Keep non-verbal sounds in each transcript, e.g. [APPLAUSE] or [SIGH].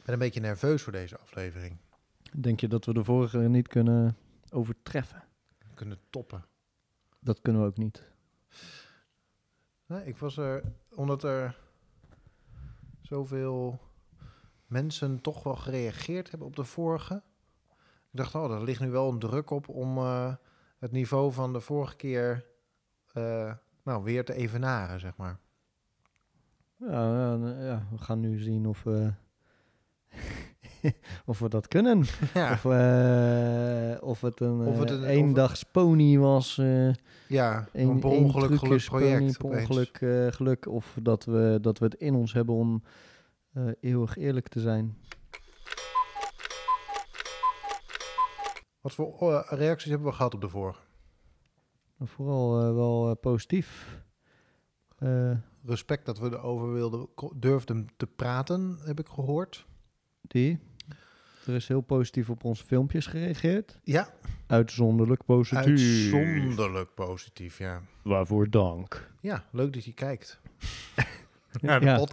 Ik ben een beetje nerveus voor deze aflevering. Denk je dat we de vorige niet kunnen overtreffen? We kunnen toppen. Dat kunnen we ook niet. Nee, ik was er, omdat er zoveel mensen toch wel gereageerd hebben op de vorige. Ik dacht, oh, er ligt nu wel een druk op om eh, het niveau van de vorige keer eh, nou, weer te evenaren, zeg maar. Ja, ja, ja, we gaan nu zien of we, [LAUGHS] of we dat kunnen. Ja, Of, eh, of het een, Of het eh, een- eendags pony was. eh ja een, een per ongeluk één geluk trucjes pony, project. opeens. ongeluk geluk. Of dat we, dat we het in ons hebben om eeuwig eerlijk te zijn. Wat voor reacties hebben we gehad op de vorige? Maar vooral wel positief. Respect dat we erover wilden, durfden te praten, heb ik gehoord. die. Er is heel positief op onze filmpjes gereageerd. Ja, Uitzonderlijk positief. uitzonderlijk positief, ja. Waarvoor dank. Ja, leuk dat je kijkt. [LAUGHS] Naar de Ja.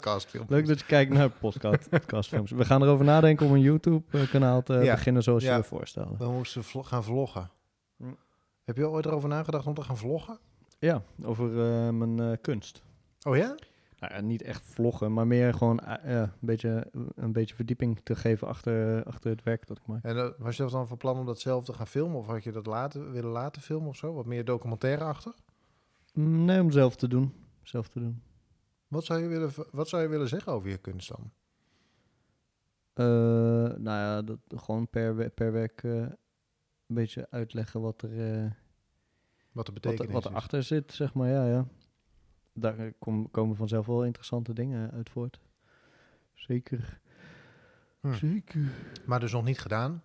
Leuk dat je kijkt naar podcast, [LAUGHS] podcastfilms. We gaan erover nadenken om een YouTube-kanaal te Ja. beginnen zoals Ja. je je voorstelde. We moesten vlo- gaan vloggen. Hm. Heb je ooit erover nagedacht om te gaan vloggen? Ja, over eh, mijn eh, kunst. Oh ja? Nou, ja, niet echt vloggen, maar meer gewoon eh, ja, een, beetje, een beetje verdieping te geven achter, achter het werk dat ik maak. En eh, was je dan van plan om dat zelf te gaan filmen? Of had je dat laten, willen laten filmen of zo? Wat meer documentaire achter? Nee, om zelf te doen. Zelf te doen. Wat zou je willen, wat zou je willen zeggen over je kunst dan? Eh, nou ja, dat, gewoon per, per werk eh, een beetje uitleggen wat er, eh, Wat de wat, betekenis er, wat is? erachter zit, zeg maar. Ja, ja. Daar eh, kom- komen vanzelf wel interessante dingen uit voort. Zeker. Hm. Zeker. Maar dus nog niet gedaan.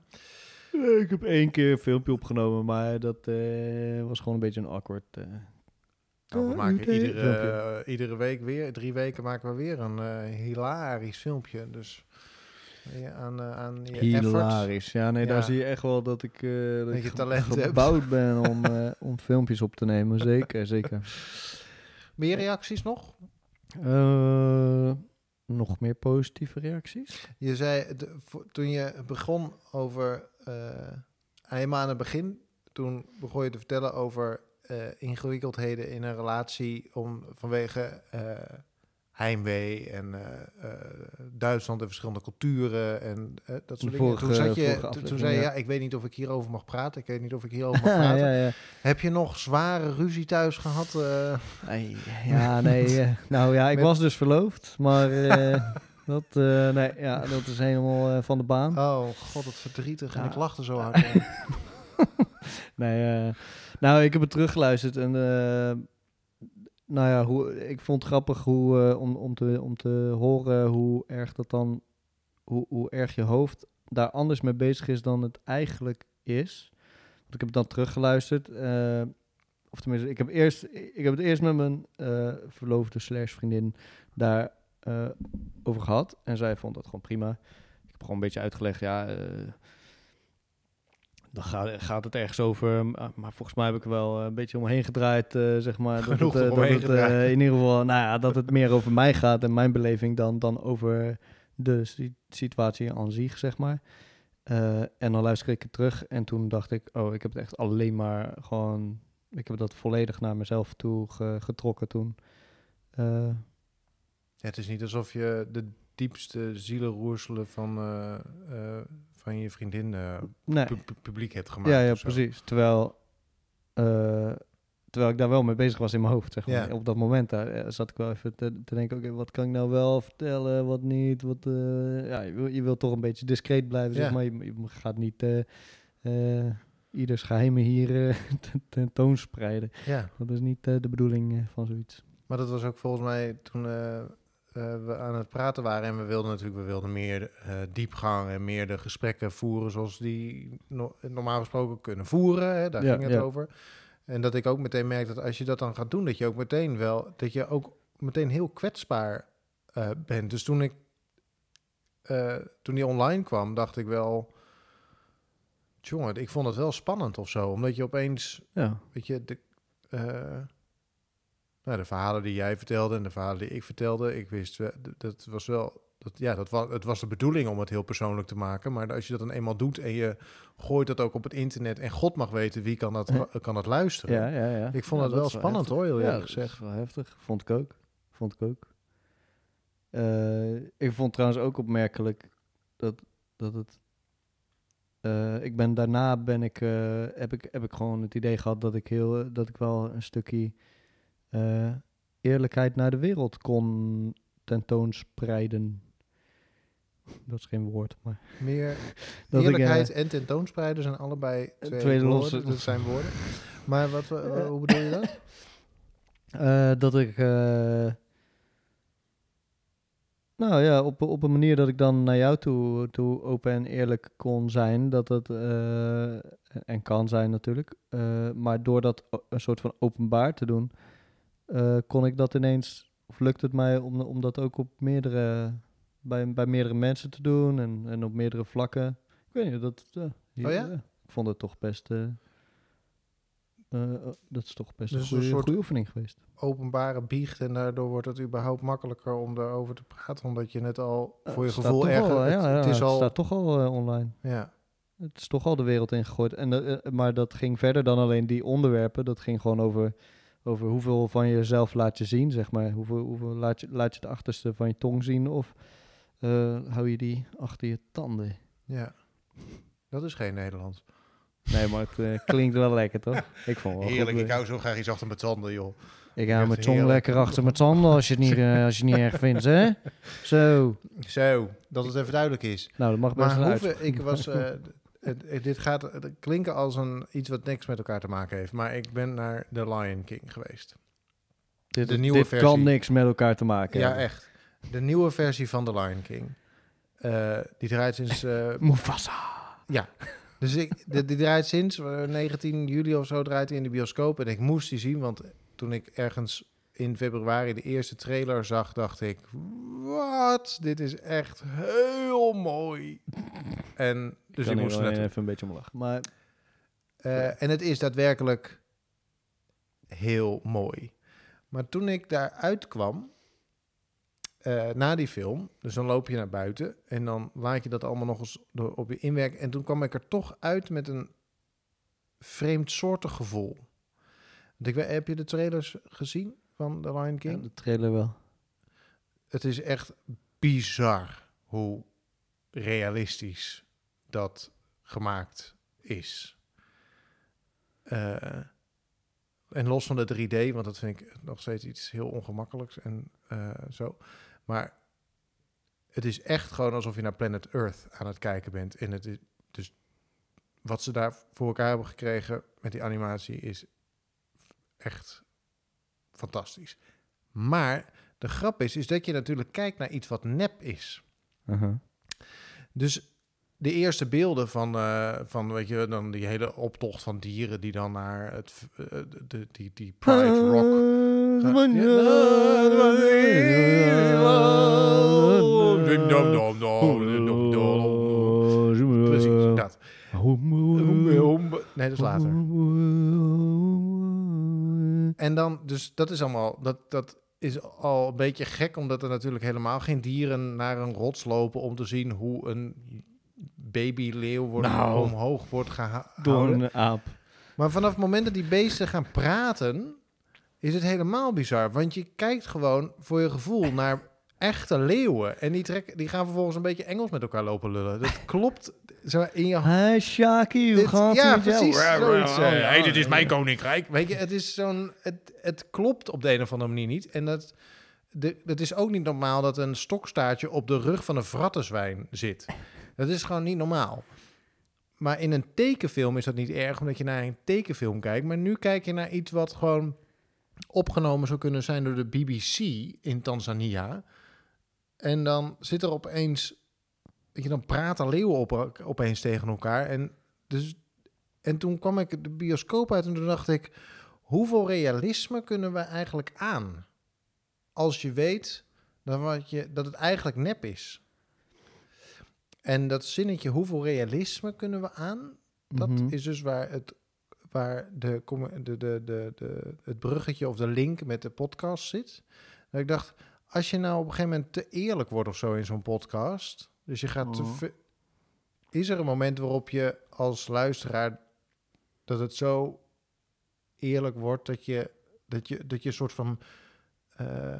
Eh, Ik heb één keer een filmpje opgenomen, maar dat eh, was gewoon een beetje een awkward. eh, Nou, we Ja, maken iedere, eh, iedere week weer, drie weken maken we weer een eh, hilarisch filmpje. Dus eh, aan, eh, aan je efforts. Hilarisch. Ja, nee, Ja. daar zie je echt wel dat ik, eh dat Dat ik je talent hebt. gebouwd ben om, eh, om filmpjes op te nemen. Zeker, zeker. [LAUGHS] Meer reacties nog? Eh, nog meer positieve reacties? Je zei, de- toen je begon over, eh, helemaal aan het begin, toen begon je te vertellen over eh, ingewikkeldheden in een relatie om, vanwege eh, heimwee en eh, eh, Duitsland en verschillende culturen en eh, dat soort dingen. Toen, je, toen- toen zei je, ja. ja, ik weet niet of ik hierover mag praten, ik weet niet of ik [LAUGHS] hierover mag praten. ja, ja. Heb je nog zware ruzie thuis gehad? eh? Ja, nee. [LAUGHS] nou ja, ik Met- was dus verloofd, maar [LAUGHS] dat, nee, ja, dat is helemaal van de baan. Oh, god, wat verdrietig. En ik lachte zo hard. Nee, nou, ik heb het teruggeluisterd en nou ja, ik vond het grappig hoe, eh, om, om, te, om te horen hoe erg dat dan, hoe, hoe erg je hoofd daar anders mee bezig is dan het eigenlijk is. Want ik heb dan teruggeluisterd. eh, of tenminste, ik heb, eerst, ik heb het eerst met mijn eh, verloofde slash vriendin daar over gehad. En zij vond dat gewoon prima. Ik heb gewoon een beetje uitgelegd, ja... eh, dan gaat, gaat het ergens over. ah, Maar volgens mij heb ik er wel eh, een beetje omheen gedraaid, eh, zeg maar. [LAUGHS] Dat Genoeg het, eh, dat het, eh, gedraaid. in ieder geval, nou ja, dat het meer over mij gaat en mijn beleving dan, dan over de si- situatie aan zich, zeg maar. Eh, en dan luister ik het terug en toen dacht ik, oh, ik heb het echt alleen maar gewoon, ik heb dat volledig naar mezelf toe ge- getrokken toen. Eh, Ja, het is niet alsof je de diepste zielenroerselen van, eh, eh, van je vriendin nee. pu- pu- publiek hebt gemaakt. Ja, ja, precies. Terwijl, eh, terwijl ik daar wel mee bezig was in mijn hoofd. Zeg maar. Ja. Op dat moment daar, eh, zat ik wel even te, te denken, oké, wat kan ik nou wel vertellen, wat niet. Wat, ja, je, wil, je wilt toch een beetje discreet blijven, Ja. zeg maar. Je, je gaat niet ieders geheimen hier [LAUGHS] ten- tentoonspreiden. Ja, Dat is niet de bedoeling van zoiets. maar dat was ook volgens mij toen we aan het praten waren. En we wilden natuurlijk we wilden meer eh, diepgang en meer de gesprekken voeren zoals die no- normaal gesproken kunnen voeren. Hè? Daar Ja, ging het ja. over. En dat ik ook meteen merk dat als je dat dan gaat doen, dat je ook meteen wel, dat je ook meteen heel kwetsbaar eh, bent. Dus toen ik, eh, toen die online kwam, dacht ik wel, jongen, ik vond het wel spannend of zo, omdat je opeens, Ja, weet je, de, eh, nou, de verhalen die jij vertelde en de verhalen die ik vertelde, ik wist, dat was wel, Dat, ja, dat was, het was de bedoeling om het heel persoonlijk te maken. Maar als je dat dan eenmaal doet en je gooit dat ook op het internet... en God mag weten wie kan dat, kan dat luisteren. Ja, ja, ja. Ik vond Ja, het wel spannend, hoor, heel eerlijk dat gezegd. is wel heftig. Vond ik ook. Vond ik ook. Eh, ik vond trouwens ook opmerkelijk dat, dat het... eh, ik ben daarna ben ik, eh, heb ik, heb ik gewoon het idee gehad dat ik, heel, dat ik wel een stukje eh, eerlijkheid naar de wereld kon tentoonspreiden. [LAUGHS] Dat is geen woord, maar... Meer [LAUGHS] ik, eerlijkheid eh, en tentoonspreiden zijn allebei twee, twee woorden. losse- Dat zijn woorden. Maar wat, eh, hoe bedoel je dat? [LAUGHS] Eh, dat ik. eh, nou ja, op, op een manier dat ik dan naar jou toe, toe open en eerlijk kon zijn. Dat het. eh, en kan zijn natuurlijk. eh, maar door dat een soort van openbaar te doen. Eh, kon ik dat ineens. Of lukt het mij om, om dat ook op meerdere. Bij, bij meerdere mensen te doen en, en op meerdere vlakken. Ik weet niet, dat. hier- Oh ja? Ik vond het toch best. eh, eh, dat is toch best Dus een goede, oefening geweest. Openbare biecht en daardoor wordt het überhaupt makkelijker om erover te praten. Omdat je het al voor je gevoel erger... al, het, ja, het is al... staat toch al eh, online. ja. Het is toch al de wereld ingegooid. En, eh, eh, maar dat ging verder dan alleen die onderwerpen. Dat ging gewoon over, over hoeveel van jezelf laat je zien, zeg maar. Hoeveel, hoeveel laat, je, laat je de achterste van je tong zien of eh, hou je die achter je tanden? ja. Dat is geen Nederlands. Nee, maar het eh, klinkt wel lekker, toch? Ik vond wel Heerlijk, goed, ik eh. hou zo graag iets achter mijn tanden, joh. Ik hou mijn tong lekker achter mijn tanden als je het niet, als je het niet erg vindt, hè? Zo. Zo, dat het even duidelijk is. Nou, dat mag best Maar wel uit. ik was... het- dit gaat klinken als een, iets wat niks met elkaar te maken heeft. Maar ik ben naar The Lion King geweest. Dit, de nieuwe dit versie. kan niks met elkaar te maken Ja, echt. De nieuwe versie van The Lion King. Eh, die draait sinds... eh, Mufasa. ja. Dus ik, die, die draait sinds eh, 19 juli of zo draait hij in de bioscoop. En ik moest die zien, want toen ik ergens in februari de eerste trailer zag, dacht ik... Wat? Dit is echt heel mooi. En dus kan ik ik moest er even een beetje om lachen. Maar Eh, en het is daadwerkelijk heel mooi. Maar toen ik daar uitkwam, eh, na die film, dus dan loop je naar buiten en dan laat je dat allemaal nog eens door, op je inwerken. En toen kwam ik er toch uit met een vreemdsoortig gevoel. Want ik, weet- heb je de trailers gezien van The Lion ja, King? de trailer wel. Het is echt bizar hoe realistisch dat gemaakt is. Eh, en los van de 3D, want dat vind ik nog steeds iets heel ongemakkelijks en eh, zo. Maar het is echt gewoon alsof je naar Planet Earth aan het kijken bent. En het is dus wat ze daar voor elkaar hebben gekregen met die animatie is echt fantastisch. Maar de grap is, is dat je natuurlijk kijkt naar iets wat nep is. Uh-huh. Dus de eerste beelden van, eh, van weet je, dan die hele optocht van dieren die dan naar het, eh, de, de- die, die Pride Rock. Precies, dat. Nee, dat is later. En dan, dus dat is allemaal, dat, dat is al een beetje gek, omdat er natuurlijk helemaal geen dieren naar een rots lopen om te zien hoe een babyleeuw wordt, Nou. omhoog wordt gehouden. Door een aap. Maar vanaf het moment dat die beesten gaan praten, is het helemaal bizar. Want je kijkt gewoon voor je gevoel naar echte leeuwen. En die, trekken, die gaan vervolgens een beetje Engels met elkaar lopen lullen. Dat [LAUGHS] klopt zo in je Hi, Shaki, hoe gaat het ja, jou? precies. Zoiets, eh, ja, hey, dit is ja. mijn koninkrijk. Weet je, het is zo'n... Het, het klopt op de een of andere manier niet. En dat... De, het is ook niet normaal dat een stokstaartje op de rug van een vrattenzwijn zit. Dat is gewoon niet normaal. Maar in een tekenfilm is dat niet erg, omdat je naar een tekenfilm kijkt. Maar nu kijk je naar iets wat gewoon opgenomen zou kunnen zijn door de BBC in Tanzania. En dan zit er opeens... Weet je, dan praten leeuwen op, opeens tegen elkaar. En, dus, en toen kwam ik de bioscoop uit en toen dacht ik... Hoeveel realisme kunnen we eigenlijk aan? Als je weet dat, wat je, dat het eigenlijk nep is. En dat zinnetje, hoeveel realisme kunnen we aan? Dat Mhm. is dus waar, het, waar de, de, de, de, de, het bruggetje of de link met de podcast zit. Dat ik dacht, als je nou op een gegeven moment te eerlijk wordt of zo in zo'n podcast, dus je gaat te Mhm. is er een moment waarop je als luisteraar dat het zo eerlijk wordt dat je dat je dat je een soort van eh,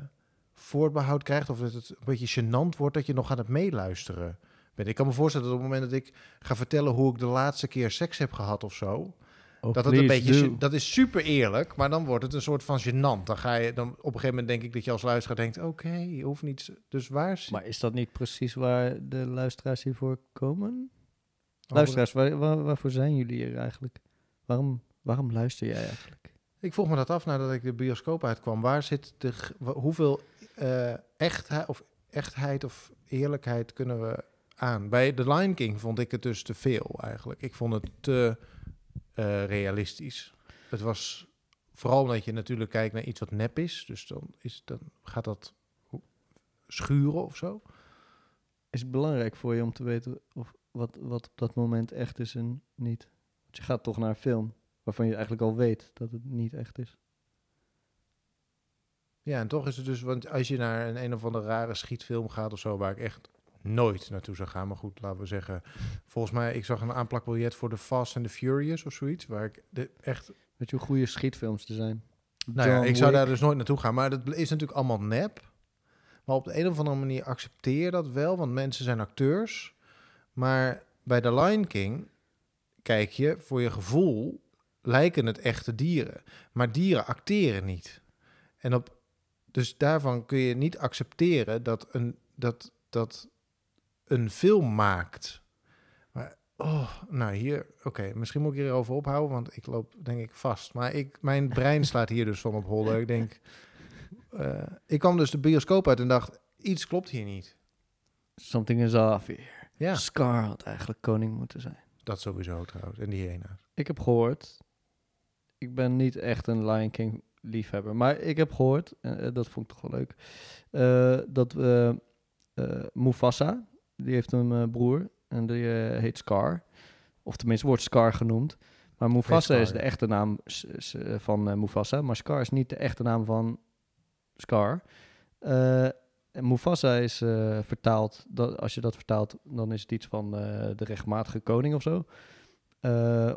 voorbehoud krijgt of dat het een beetje gênant wordt dat je nog aan het meeluisteren Ik kan me voorstellen dat op het moment dat ik ga vertellen hoe ik de laatste keer seks heb gehad of zo, Oh, dat het een beetje, do. dat is super eerlijk, maar dan wordt het een soort van gênant. Dan ga je dan op een gegeven moment denk ik dat je als luisteraar denkt, oké, je hoeft niet. Dus waar zit Maar is dat niet precies waar de luisteraars hiervoor komen? Oh, Luisteraars, waar, waar- waarvoor zijn jullie hier eigenlijk? Waarom, waarom luister jij eigenlijk? Ik vroeg me dat af nadat ik de bioscoop uitkwam. Waar zit de hoeveel eh, echtheid of echtheid of eerlijkheid kunnen we aan? Bij The Lion King vond ik het dus te veel eigenlijk. Ik vond het te eh, realistisch. Het was vooral omdat je natuurlijk kijkt naar iets wat nep is, dus dan is dan gaat dat schuren of zo. Is het belangrijk voor je om te weten of wat, wat op dat moment echt is en niet? Want je gaat toch naar een film waarvan je eigenlijk al weet dat het niet echt is. Ja, en toch is het dus, want als je naar een een of andere rare schietfilm gaat of zo, waar ik echt nooit naartoe zou gaan, maar goed, laten we zeggen, volgens mij, ik zag een aanplakbiljet voor de Fast and the Furious of zoiets, waar ik de, echt, Weet je hoe goede schietfilms er zijn? nou ja, ik zou daar dus nooit naartoe gaan, maar dat is natuurlijk allemaal nep. Maar op de een of andere manier accepteer dat wel, want mensen zijn acteurs. Maar bij The Lion King kijk je, voor je gevoel lijken het echte dieren. Maar dieren acteren niet. En op, dus daarvan kun je niet accepteren dat een, dat, dat een film maakt. Maar, oh, nou hier, oké, misschien moet ik hierover ophouden, want ik loop denk ik vast. Maar ik, mijn brein slaat hier dus van op holder. Ik denk, eh, ik kwam dus de bioscoop uit en dacht, iets klopt hier niet. Something is off here. Ja, Scar had eigenlijk koning moeten zijn. dat sowieso trouwens. En die hyena's. Ik heb gehoord, ik ben niet echt een Lion King liefhebber, maar ik heb gehoord, en eh, dat vond ik toch wel leuk, eh, dat eh, Mufasa, die heeft een eh, broer en die eh, heet Scar, of tenminste wordt Scar genoemd. Maar Mufasa is de echte naam eh, van Mufasa, maar Scar is niet de echte naam van Scar. En Mufasa is vertaald, dat, als je dat vertaalt, dan is het iets van de rechtmatige koning of zo.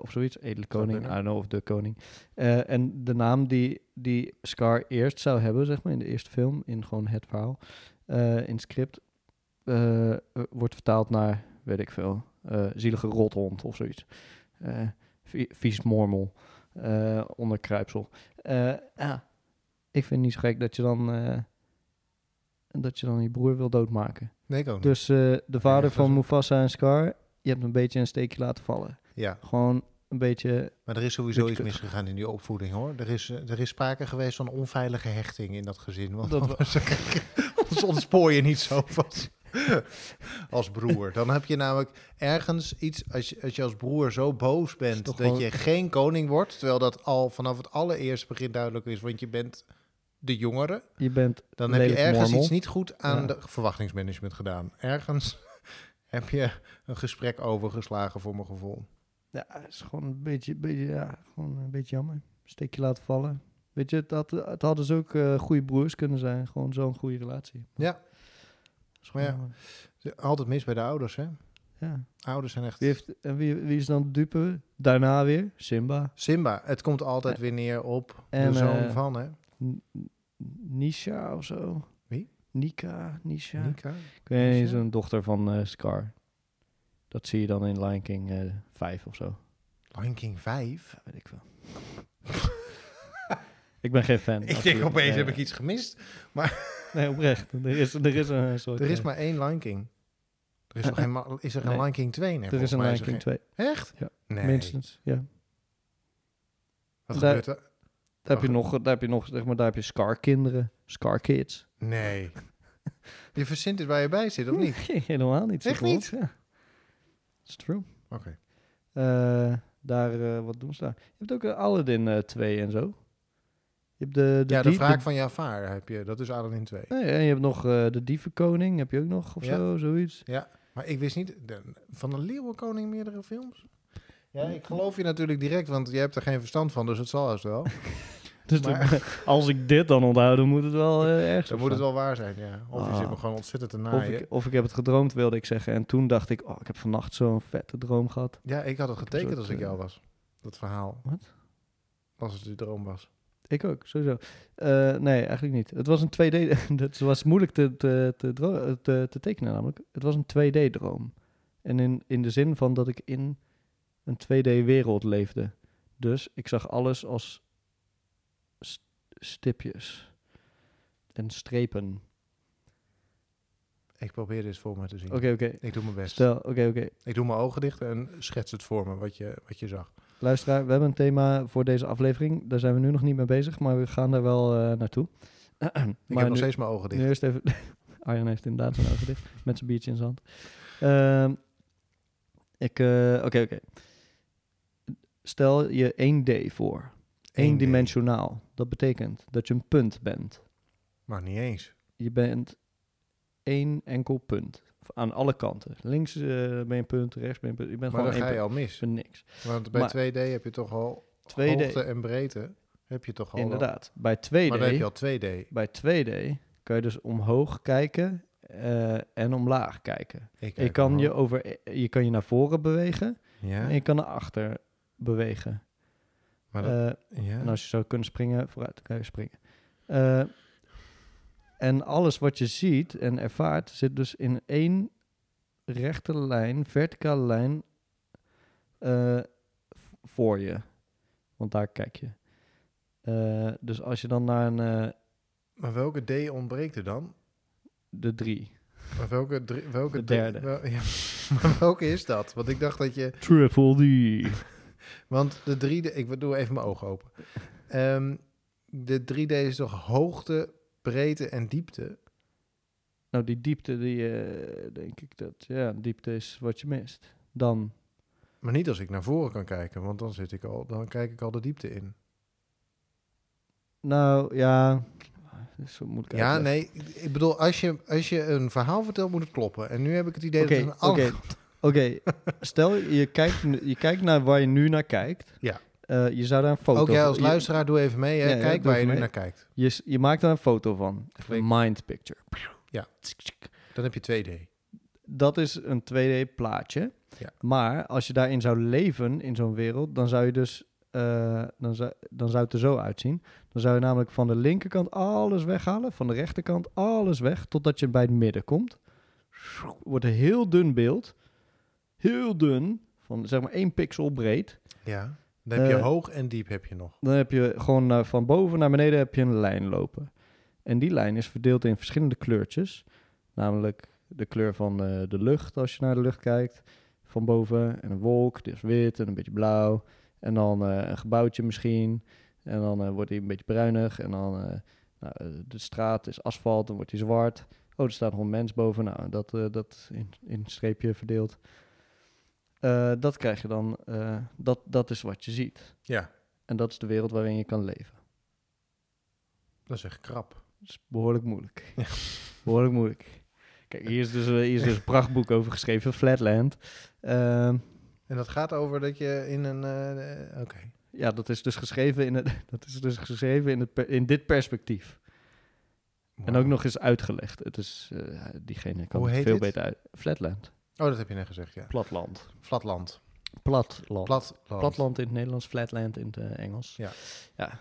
Of zoiets, edele koning, I don't know, of de koning. En de naam die, die Scar eerst zou hebben, zeg maar, in de eerste film, in gewoon het verhaal, in het script, eh, eh, wordt vertaald naar, weet ik veel, eh, zielige rothond of zoiets. Vie- vies mormel, onderkruipsel. Ja, ik vind het niet zo gek dat je dan, dat je dan je broer wil doodmaken. Nee, ik ook niet. Dus de vader van Mufasa en Scar, je hebt een beetje een steekje laten vallen. Ja, Gewoon een beetje, maar er is sowieso iets misgegaan in die opvoeding hoor. Er is, er is sprake geweest van onveilige hechting in dat gezin. Want Dat [LAUGHS] anders, [LAUGHS] anders ontspoor je niet zo vast als broer. Dan heb je namelijk ergens iets, als je als, je als broer zo boos bent dat gewoon- je geen koning wordt, terwijl dat al vanaf het allereerste begin duidelijk is, want je bent de jongere, je bent dan heb je ergens mormel. iets niet goed aan Ja. de verwachtingsmanagement gedaan. Ergens [LAUGHS] heb je een gesprek overgeslagen voor mijn gevoel. Ja, het is gewoon een beetje, beetje, ja, gewoon een beetje jammer. Steekje laten vallen. Weet je, het, had, het hadden ze ook eh goede broers kunnen zijn. Gewoon zo'n goede relatie. Ja, Is Maar ja. altijd mis bij de ouders, hè? ja. Ouders zijn echt... Wie, heeft, en wie, wie is dan de dupe? Daarna weer Simba. Simba, het komt altijd weer neer op En, de zoon eh, van, hè? Nisha of zo. Wie? Nika, Nisha. Nika? Ik weet niet, Nisha? zo'n dochter van eh, Scar. Dat zie je dan in Lion King eh 5 of zo. Lion King 5? Ja, weet ik veel. [LAUGHS] ik ben geen fan. [LAUGHS] Ik denk opeens, Nee, heb ik iets gemist? [LAUGHS] Nee, oprecht. Er is, er is een [LAUGHS] soort... Er is eh, maar één Lion King. Er is, nog geen, ma- is er geen Nee. Lion King 2? Nee, er is een Lion mij King 2, geen- Echt? Ja, Nee. minstens. Ja. Wat Daar- gebeurt er? Daar heb, je nog, daar heb je nog, zeg maar, daar heb je Scar-kinderen. Scar-kids. Nee. Je verzint het waar je bij zit, of niet? Helemaal niet. Echt zeg maar. niet? Ja. It's true. Oké. Eh, daar, eh, wat doen ze daar? Je hebt ook eh, Aladdin eh 2 en zo. Je hebt de, de Ja, de wraak van Jafar heb je. Dat is Aladdin 2. Nee, en je hebt nog eh, de Dievenkoning, heb je ook nog, of Ja. zo, zoiets. Maar ik wist niet... de- van de Leeuwenkoning meerdere films? Ja, ik geloof je natuurlijk direct, want je hebt er geen verstand van, dus het zal haast wel. [LAUGHS] Dus Maar- [LAUGHS] als ik dit dan onthoud, dan moet het wel eh, ergens Dan moet het wel waar zijn, ja. Of je Ah. zit me gewoon ontzettend te Of naaien. ik, of ik heb het gedroomd, wilde ik zeggen. En toen dacht ik, oh, ik heb vannacht zo'n vette droom gehad. Ja, ik had het getekend soort, als ik eh, jou was. Dat verhaal. Wat? Als het die droom was. Ik ook, sowieso. Eh, nee, eigenlijk niet. Het was een 2D... Het [LAUGHS] was moeilijk te, te, te, te, te tekenen namelijk. Het was een 2D-droom. En in, in de zin van dat ik in een 2D-wereld leefde. Dus ik zag alles als st- stipjes en strepen. Ik probeer dit voor me te zien. Oké, oké. Ik doe mijn best. Stel, oké, oké. Ik doe mijn ogen dicht en schets het voor me wat je, wat je zag. Luisteraar, we hebben een thema voor deze aflevering. Daar zijn we nu nog niet mee bezig, maar we gaan daar wel eh, naartoe. [CLEARS THROAT] Ik maar heb nog nu- steeds mijn ogen dicht. Nu eerst even... [LAUGHS] Arjan heeft inderdaad zijn ogen dicht. Met zijn biertje in zijn hand. Ehm, ik... eh, Oké, oké. Stel je 1D voor. 1D. Eendimensionaal. Dat betekent dat je een punt bent. Maar niet eens. Je bent één enkel punt. Aan alle kanten. Links eh, ben je een punt, rechts ben je punt. Je bent Maar dan ga je punt. al mis. Niks. Want bij Maar- 2D heb je toch al 2D. hoogte en breedte. Heb je toch al Inderdaad. Bij 2D... Maar dan heb je al 2D. Bij 2D kan je dus omhoog kijken eh, en omlaag kijken. Ik Je kan je, over, je kan je naar voren bewegen Ja, en je kan naar achter bewegen. maar dat, Eh, ja. En als je zou kunnen springen, vooruit kan je springen. En alles wat je ziet en ervaart zit dus in één rechte lijn, verticale lijn eh, voor je. Want daar kijk je. Eh, dus als je dan naar een, eh, maar welke D ontbreekt er dan? de drie. Maar welke, drie, welke De derde. wel- ja, [LAUGHS] maar welke is dat? Want ik dacht dat je... Triple D. [LAUGHS] Want de 3D... Ik doe even mijn ogen open. Ehm, de 3D is toch hoogte, breedte en diepte? Nou, die diepte, die eh, denk ik dat, ja, diepte is wat je mist. Dan, Maar niet als ik naar voren kan kijken, want dan, zit ik al, dan kijk ik al de diepte in. nou ja, zo moet ik Ja, nee, ik bedoel, als je, als je een verhaal vertelt, moet het kloppen. En nu heb ik het idee dat het een [LAUGHS] oké. Oké, stel je kijkt, je kijkt naar waar je nu naar kijkt. Ja. Eh, je zou daar een foto Ook jij als je- luisteraar, doe even mee. Hè? Ja, Kijk waar je nu naar kijkt. Je, je maakt daar een foto van. Een mind picture. Ja. Dan heb je 2D. Dat is een 2D plaatje. Ja. Maar als je daarin zou leven, in zo'n wereld, dan zou je dus... eh, dan, zou, dan zou het er zo uitzien. Dan zou je namelijk van de linkerkant alles weghalen. Van de rechterkant alles weg. Totdat je bij het midden komt. Wordt een heel dun beeld. Heel dun. Van zeg maar één pixel breed. Ja. Dan heb je Eh, hoog en diep heb je nog. Dan heb je gewoon eh, van boven naar beneden heb je een lijn lopen. En die lijn is verdeeld in verschillende kleurtjes. Namelijk de kleur van eh, de lucht als je naar de lucht kijkt. Van boven. En een wolk, die is wit en een beetje blauw. En dan een gebouwtje misschien. En dan wordt hij een beetje bruinig. En dan nou, de straat is asfalt, dan wordt hij zwart. Oh, er staat nog een mens boven. Nou, dat, dat in, in een streepje verdeeld. Eh, dat krijg je dan. eh, dat, dat is wat je ziet. Ja, En dat is de wereld waarin je kan leven. dat is echt krap. Dat is behoorlijk moeilijk. Ja. [LAUGHS] Behoorlijk moeilijk. Kijk, hier is dus, eh, hier is dus een prachtboek over geschreven, Flatland. Ehm, En dat gaat over dat je in een... Oké. ja, dat is dus geschreven in, het, [LAUGHS] dat is dus geschreven in, het, in dit perspectief. En ook nog eens uitgelegd. Het is, diegene kan Hoe het heet veel dit? beter uit. Flatland. Oh, dat heb je net gezegd, ja. Platland. Flatland. Platland. Platland. Platland in het Nederlands, flatland in het eh, Engels. Ja. Ja,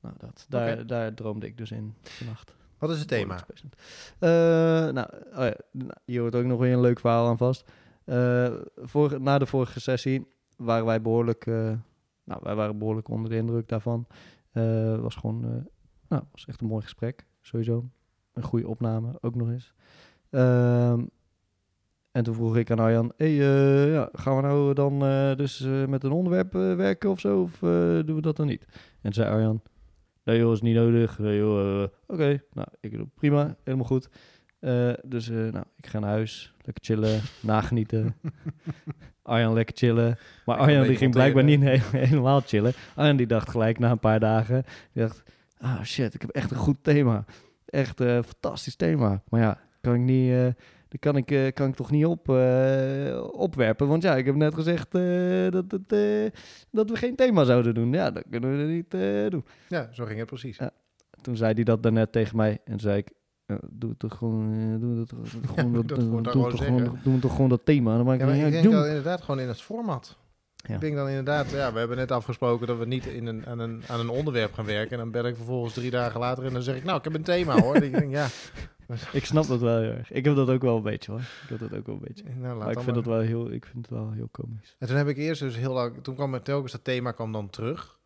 nou dat. Daar, daar droomde ik dus in vannacht. Wat is het thema? Eh, nou, oh ja, hier hoort ook nog weer een leuk verhaal aan vast. Eh, vorige- na de vorige sessie waren wij behoorlijk, eh, nou, wij waren behoorlijk onder de indruk daarvan. Eh was gewoon, nou, was echt een mooi gesprek, sowieso. Een goede opname, ook nog eens. En toen vroeg ik aan Arjan, hey, eh, ja, gaan we nou dan eh, dus eh, met een onderwerp werken of zo? Of doen we dat dan niet? En zei Arjan, nee joh, is niet nodig. Nee, joh, Oké, nou, ik doe prima, helemaal goed. Dus nou, ik ga naar huis, lekker chillen, [LAUGHS] nagenieten. Arjan lekker chillen. Maar Arjan die ging blijkbaar niet he- [LAUGHS] helemaal chillen. Arjan die dacht gelijk na een paar dagen, die dacht, ah shit, ik heb echt een goed thema. Echt een fantastisch thema. Maar ja, kan ik niet, dat kan ik, eh, kan ik toch niet op, eh, opwerpen. Want ja, ik heb net gezegd eh, dat, eh, dat we geen thema zouden doen. Ja, dat kunnen we niet doen. Ja, zo ging het precies. Ja. Toen zei hij dat daarnet tegen mij. En zei ik, doe het toch gewoon, doe het [LAUGHS] gewoon dat, dat doe toch gewoon, dat thema. Dan maak ik Ja, ik denk dan inderdaad gewoon in het format. Ja. Ik denk dan inderdaad, ja, we hebben net afgesproken dat we niet in een, aan, een, aan een onderwerp gaan werken. En dan bel ik vervolgens drie dagen later en dan zeg ik, nou, ik heb een thema hoor. [LAUGHS] ik denk, ja, [LAUGHS] Ik snap dat wel heel erg. Ik heb dat ook wel een beetje hoor. Ik heb dat ook wel een beetje. nou, laat Maar ik vind, maar. dat wel heel, ik vind het wel heel komisch. En toen heb ik eerst dus heel lang, toen kwam er telkens dat thema kwam dan terug.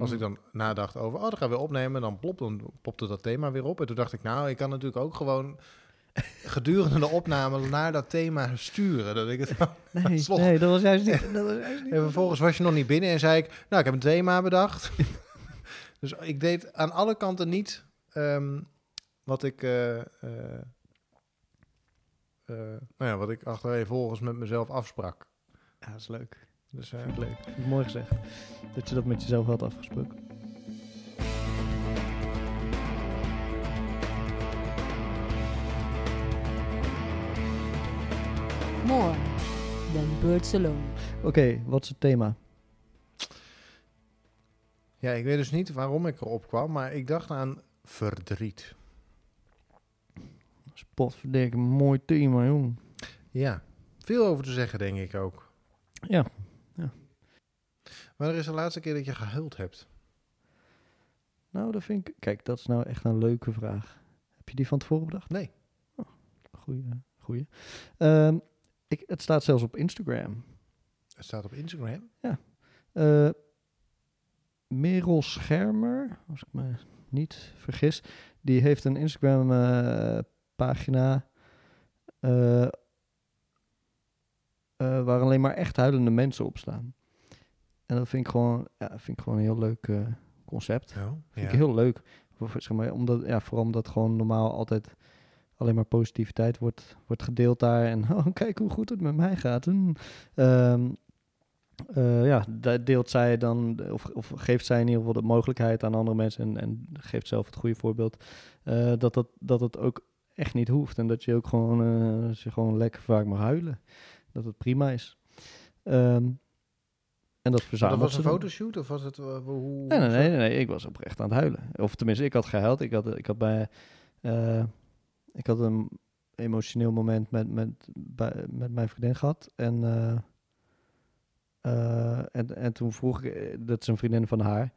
Als ik dan nadacht over, oh, dan gaan we weer opnemen, dan plop, dan popte dat thema weer op. En toen dacht ik, nou, ik kan natuurlijk ook gewoon [LAUGHS] gedurende de opname naar dat thema sturen. Dat ik het [LAUGHS] Nee, Slot. nee, dat was juist niet. Dat was juist niet. En vervolgens was je nog niet binnen en zei ik, nou, ik heb een thema bedacht. dus ik deed aan alle kanten niet ehm, wat ik, eh, eh, eh, nou ja, wat ik achtereenvolgens met mezelf afsprak. Ja, dat is leuk. Dus eh, Vind ik leuk. Vind ik mooi gezegd. Dat je dat met jezelf had afgesproken. More than birds alone. Oké, wat is het thema? ja, ik weet dus niet waarom ik erop kwam, maar ik dacht aan verdriet. Spotverdikke, mooi thema, jong. Ja, veel over te zeggen, denk ik ook. Ja. Maar er is de laatste keer dat je gehuild hebt. Nou, dat vind ik... Kijk, dat is nou echt een leuke vraag. Heb je die van tevoren bedacht? Nee. Goeie, goeie. Ehm, ik, het staat zelfs op Instagram. Het staat op Instagram. Eh Merel Schermer, als ik me niet vergis, die heeft een Instagram eh, pagina eh, eh, waar alleen maar echt huilende mensen op staan. En dat vind ik gewoon, ja, vind ik gewoon een heel leuk eh, concept. Oh, Vind ik heel leuk. Voor- Zeg maar, omdat, ja, vooral omdat gewoon normaal altijd alleen maar positiviteit wordt, wordt gedeeld daar. En [LAUGHS] oh, kijk hoe goed het met mij gaat. Ehm, eh, ja, deelt zij dan, of, of geeft zij in ieder geval de mogelijkheid aan andere mensen en, en geeft zelf het goede voorbeeld, dat, dat, dat het ook echt niet hoeft. En dat je ook gewoon, dat je gewoon lekker vaak mag huilen. Dat het prima is. Ehm, en dat Maar verzamelt dat was een fotoshoot of was het... eh, hoe, Nee, nee, nee, nee, nee, ik was oprecht aan het huilen. Of tenminste, ik had gehuild. Ik had, ik had bij, eh, ik had een emotioneel moment met, met, bij, met mijn vriendin gehad. En, en, en toen vroeg ik, dat is een vriendin van haar.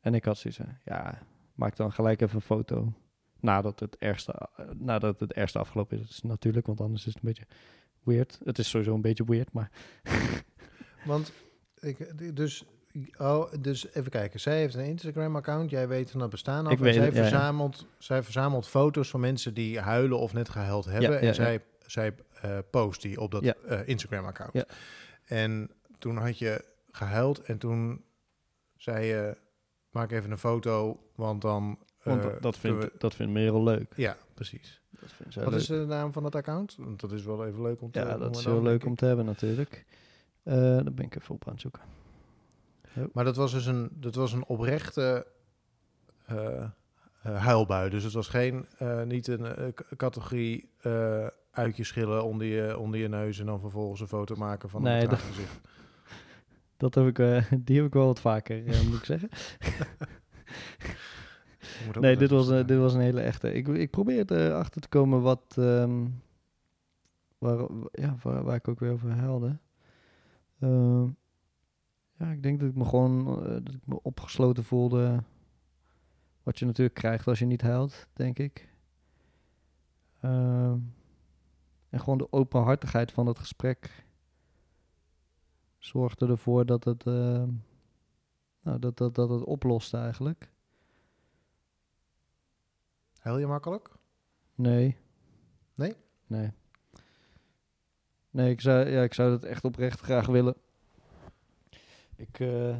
En ik had zoiets ja, maak dan gelijk even een foto. Nadat het ergste, eh, nadat het ergste afgelopen is, natuurlijk. Want anders is het een beetje weird. Het is sowieso een beetje weird, maar [LAUGHS] Want ik, dus, oh, dus even kijken. Zij heeft een Instagram-account. Jij weet van het bestaan af. Ik weet zij, het, ja, ja. verzamelt, zij verzamelt foto's van mensen die huilen of net gehuild hebben. ja, en zij, zij eh, post die op dat eh, Instagram-account. Ja. En toen had je gehuild en toen zei je... Maak even een foto, want dan... want eh, dat, dat, kunnen vindt, we- dat vindt Merel leuk. Ja, precies. Dat vindt zij Wat leuk. is de naam van dat account? Want dat is wel even leuk om te Ja, om dat is heel leuk om te hebben natuurlijk. Eh daar ben ik even op aan het zoeken. Maar dat was dus een, dat was een oprechte eh, eh, huilbui. Dus het was geen, eh, niet een eh, categorie eh uit je schillen onder je, onder je neus en dan vervolgens een foto maken van Nee, een dat- gezicht. [LAUGHS] Dat heb ik, eh, [LAUGHS] die heb ik wel wat vaker, eh, moet ik zeggen. [LAUGHS] Nee, dit was, wat, eh, dit was een hele echte. Ik, ik probeer erachter te komen wat, ehm, waar, ja, waar, waar ik ook weer over huilde. Ehm, ja, ik denk dat ik me gewoon eh, dat ik me opgesloten voelde. Wat je natuurlijk krijgt als je niet huilt, denk ik. Ehm, en gewoon de openhartigheid van het gesprek zorgde ervoor dat het, ehm, nou, dat, dat, dat het oploste eigenlijk. Huil je makkelijk? Nee. Nee? Nee. Nee, ik zou, ja, ik zou dat echt oprecht graag willen. Ik, eh,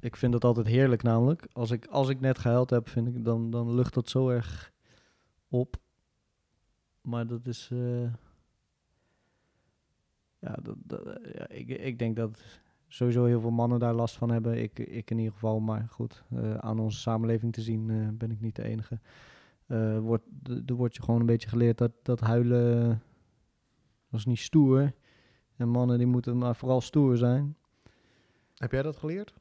ik vind het altijd heerlijk namelijk. Als ik, als ik net gehuild heb, vind ik, dan, dan lucht dat zo erg op. Maar dat is... eh, ja, dat, dat, ja ik, ik denk dat sowieso heel veel mannen daar last van hebben. Ik, ik in ieder geval, maar goed. eh, aan onze samenleving te zien ben ik niet de enige. Eh, wordt, er wordt je gewoon een beetje geleerd dat, dat huilen, dat is niet stoer. En mannen die moeten maar vooral stoer zijn. Heb jij dat geleerd?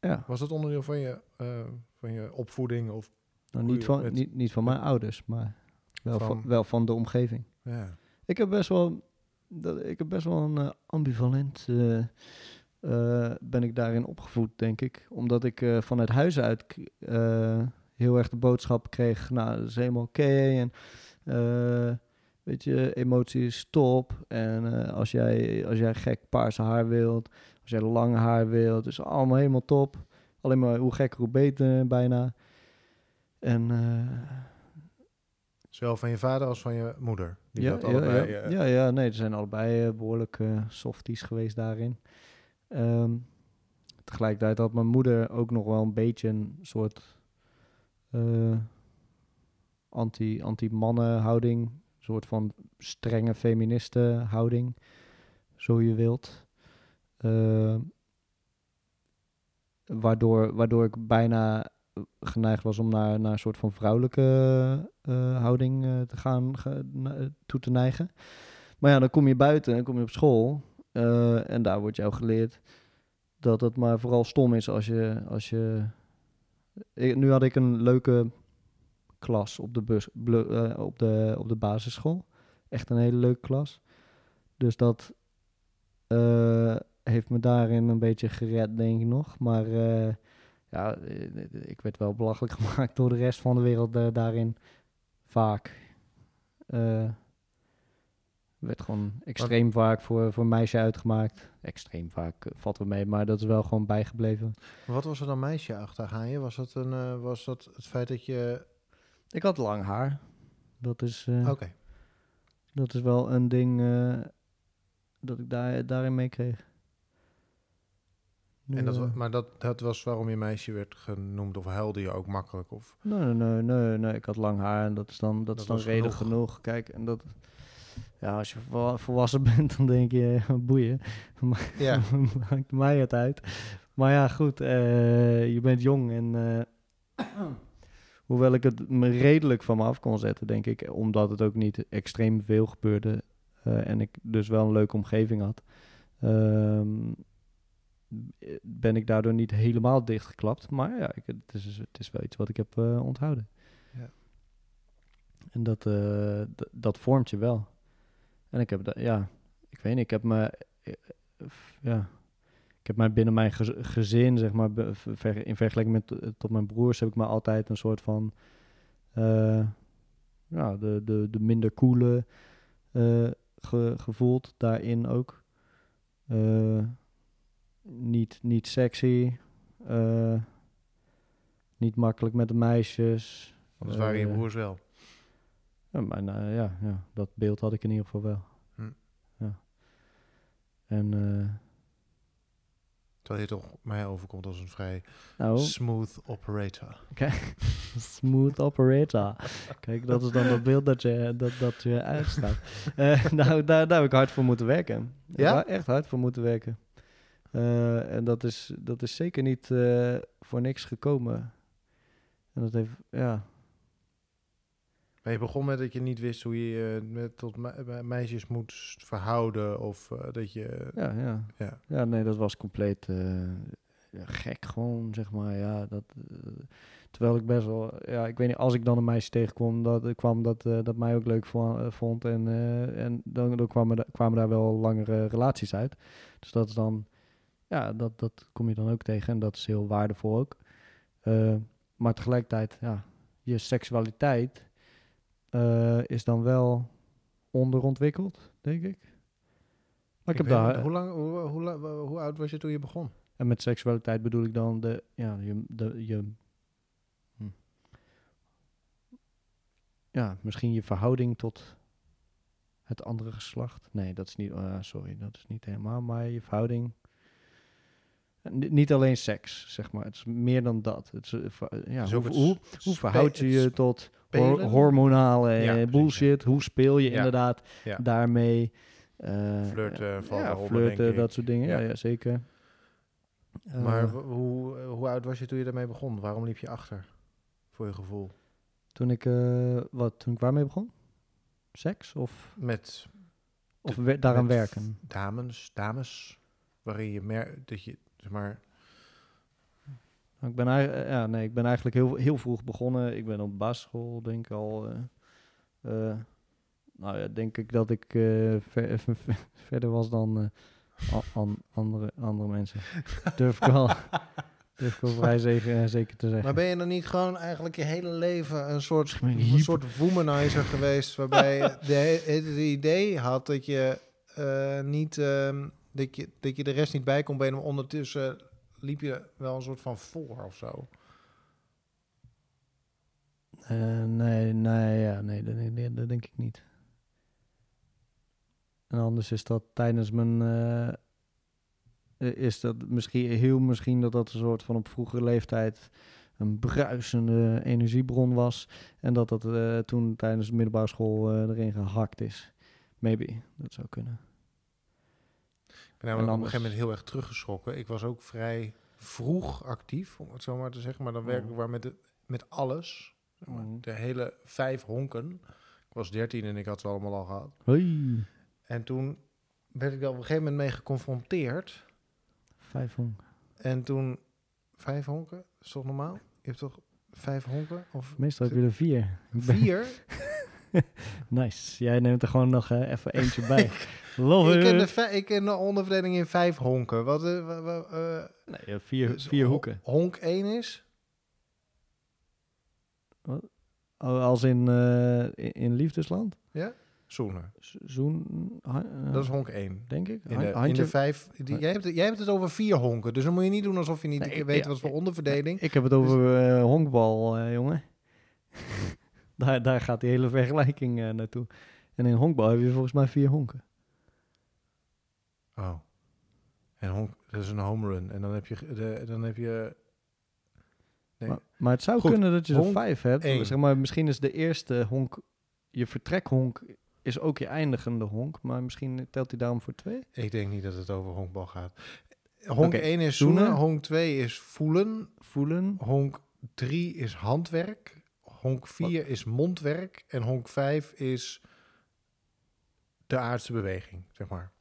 Ja, Was dat onderdeel van je, eh, van je opvoeding? Of, nou, niet, van, met- niet, niet van mijn ouders, maar wel van, Van- wel van de omgeving. ja. Ik heb best wel, dat, ik heb best wel een eh, ambivalent, ben ik daarin opgevoed, denk ik. Omdat ik vanuit huis uit heel erg de boodschap kreeg, nou, dat is helemaal oké. en eh, weet je, emotie is top. En eh, als, jij, als jij gek paarse haar wilt, als jij lang haar wilt, is allemaal helemaal top. Alleen maar hoe gekker, hoe beter bijna. En eh, Zowel van je vader als van je moeder. Die ja, dat ja, allebei, ja. ja, ja, nee, er zijn allebei eh, behoorlijk eh, softies geweest daarin. Ehm, tegelijkertijd had mijn moeder ook nog wel een beetje een soort eh, anti, anti-mannen-houding. Een soort van strenge feministen-houding, zo je wilt. Ehm, waardoor, waardoor ik bijna geneigd was om naar, naar een soort van vrouwelijke eh, houding eh, te gaan eh, toe te neigen. Maar ja, dan kom je buiten, dan kom je op school eh, en daar wordt jou geleerd dat het maar vooral stom is als je... Als je nu had ik een leuke klas op de, bus, eh, op de, op de basisschool. Echt een hele leuke klas. Dus dat eh, heeft me daarin een beetje gered, denk ik nog. Maar eh, ja, ik werd wel belachelijk [LAUGHS] gemaakt door de rest van de wereld daarin. Vaak. Werd gewoon extreem vaak voor, voor meisje uitgemaakt. Extreem vaak eh, valt er mee, maar dat is wel gewoon bijgebleven. Wat was er dan meisje achter aan je? Was dat, een, eh, was dat het feit dat je... Ik had lang haar. Dat is, eh, Oké. dat is wel een ding eh, dat ik daar, daarin meekreeg. Nu, En dat, maar dat, dat was waarom je meisje werd genoemd? Of huilde je ook makkelijk? Of, Nee, nee, nee, nee, nee, ik had lang haar en dat is dan, dat Dat is dan reden genoeg. genoeg. Kijk, en dat, ja, als je vol- volwassen [LAUGHS] bent, dan denk je, boeien, [LAUGHS] ja, [LAUGHS] maakt mij het uit. Maar ja, goed, eh, je bent jong en eh, [CLEARS THROAT] hoewel ik het me redelijk van me af kon zetten, denk ik, omdat het ook niet extreem veel gebeurde eh, en ik dus wel een leuke omgeving had, ehm, ben ik daardoor niet helemaal dichtgeklapt. Maar ja, ik, het, is, het is wel iets wat ik heb onthouden. Ja. En dat, dat vormt je wel. En ik heb, da- ja, ik weet niet, ik heb me, eh, ja, ik heb mij binnen mijn gez- gezin, zeg maar, in vergelijking met eh, tot mijn broers, heb ik me altijd een soort van, eh, ja, de, de, de minder coole ge- gevoeld daarin ook. Niet, niet sexy, niet makkelijk met de meisjes. dat waren je broers wel. Ja, maar nou, ja, ja, dat beeld had ik in ieder geval wel. Hm. Ja. En eh, Terwijl je toch mij overkomt als een vrij nou, smooth operator. [LAUGHS] smooth operator. Kijk, dat is dan dat beeld dat je, dat, dat je uitstaat. [LAUGHS] Eh, nou, daar, daar heb ik hard voor moeten werken. Ja? echt hard voor moeten werken. Eh, en dat is, dat is zeker niet voor niks gekomen. En dat heeft, ja, Maar je begon met dat je niet wist hoe je je met, tot me- me- meisjes moet verhouden. Of eh, dat je... ja, ja. Ja. Ja, nee, dat was compleet eh, gek gewoon, zeg maar. Ja, dat, eh, terwijl ik best wel, ja, ik weet niet, als ik dan een meisje tegenkwam, dat, kwam dat, dat mij ook leuk vo- vond. En, en dan, dan kwamen, da- kwamen daar wel langere relaties uit. Dus dat is dan, ja, dat, dat kom je dan ook tegen en dat is heel waardevol ook. Maar tegelijkertijd, ja, je seksualiteit eh, is dan wel onderontwikkeld, denk ik. Maar ik, heb daar, niet, Hoe, lang, hoe, hoe, oud was je toen je begon? en met seksualiteit bedoel ik dan de, ja, je, de, je, hm. ja, misschien je verhouding tot het andere geslacht. Nee, dat is niet, ah, sorry, dat is niet helemaal, maar je verhouding, niet alleen seks, zeg maar. Het is meer dan dat. Het is, eh, ja, Dus hoe, het hoe, verhoud je je tot hor- hormonale Ja, eh, bullshit? Hoe speel je Ja. inderdaad daarmee? Eh, Flirten, vallen ja, flirten, dat soort dingen. Ja, zeker. Maar hoe, hoe oud was je toen je daarmee begon? Waarom liep je achter? Voor je gevoel. Toen ik, wat, toen ik waarmee begon? Seks of, Met of we- daaraan met werken? dames, dames, waarin je merkt dat je, maar, Nou, Ik ben, eh, ja, nee, ik ben eigenlijk heel, heel vroeg begonnen. Ik ben op basisschool, denk ik al. eh, eh, nou ja, denk ik dat ik eh, ver- [LAUGHS] verder was dan eh, an- andere, andere mensen. [LAUGHS] Durf ik wel, durf ik wel vrij [LAUGHS] zeker, zeker te zeggen. Maar ben je dan niet gewoon eigenlijk je hele leven een soort, een soort womanizer geweest, waarbij je het idee had dat je eh, niet, ehm, dat je, dat je de rest niet bij kon benen, ondertussen liep je wel een soort van voor of zo. Eh, nee, nee, ja, nee, dat, denk ik niet. En anders is dat tijdens mijn. eh, is dat misschien heel misschien dat dat een soort van op vroegere leeftijd een bruisende energiebron was. En dat dat eh, toen tijdens de middelbare school erin gehakt is. Maybe, dat zou kunnen. Ik ben namelijk op een gegeven moment heel erg teruggeschrokken. Ik was ook vrij vroeg actief, om het zo maar te zeggen. Maar dan werkelijk Mhm. waar met, de, met alles. Zeg maar, Mhm. De hele vijf honken. Ik was dertien en ik had ze allemaal al gehad. Hoi, En toen werd ik daar op een gegeven moment mee geconfronteerd. vijf honk. En toen... Vijf honken? Is toch normaal? Je hebt toch vijf honken? Of Meestal heb je er vier. Ik vier? [LAUGHS] [LAUGHS] Nice. Jij neemt er gewoon nog eh, even eentje bij. [LAUGHS] Love ik, ken de ik ken de onderverdeling in vijf honken. Wat, eh, wa- wa- eh, Nee, ja, vier, dus vier ho- hoeken. Honk 1 is... Oh, Als in, in, in liefdesland? Zoenen. Z- Zoen, Dat is honk 1. denk ik. In de, in handje- de vijf... Die, jij, hebt, het- jij hebt het over vier honken. Dus dan moet je niet doen alsof je niet Nee, ik- weet ja, wat voor onderverdeling. Ik heb het over eh, honkbal, jongen. [LAUGHS] daar, daar gaat die hele vergelijking eh, naartoe. En in honkbal heb je volgens mij vier honken. Oh. En honk, dat is een home run. En dan heb je... De, dan heb je Nee. Maar, maar het zou Goed, kunnen dat je er vijf hebt. één. Zeg maar, misschien is de eerste honk, je vertrekhonk is ook je eindigende honk. Maar misschien telt hij daarom voor twee. ik denk niet dat het over honkbal gaat. Honk Oké, 1 is zoenen. zoenen. Honk 2 is voelen. Voelen. Honk 3 is handwerk. Honk 4 is mondwerk. En honk 5 is de aardse beweging, zeg maar.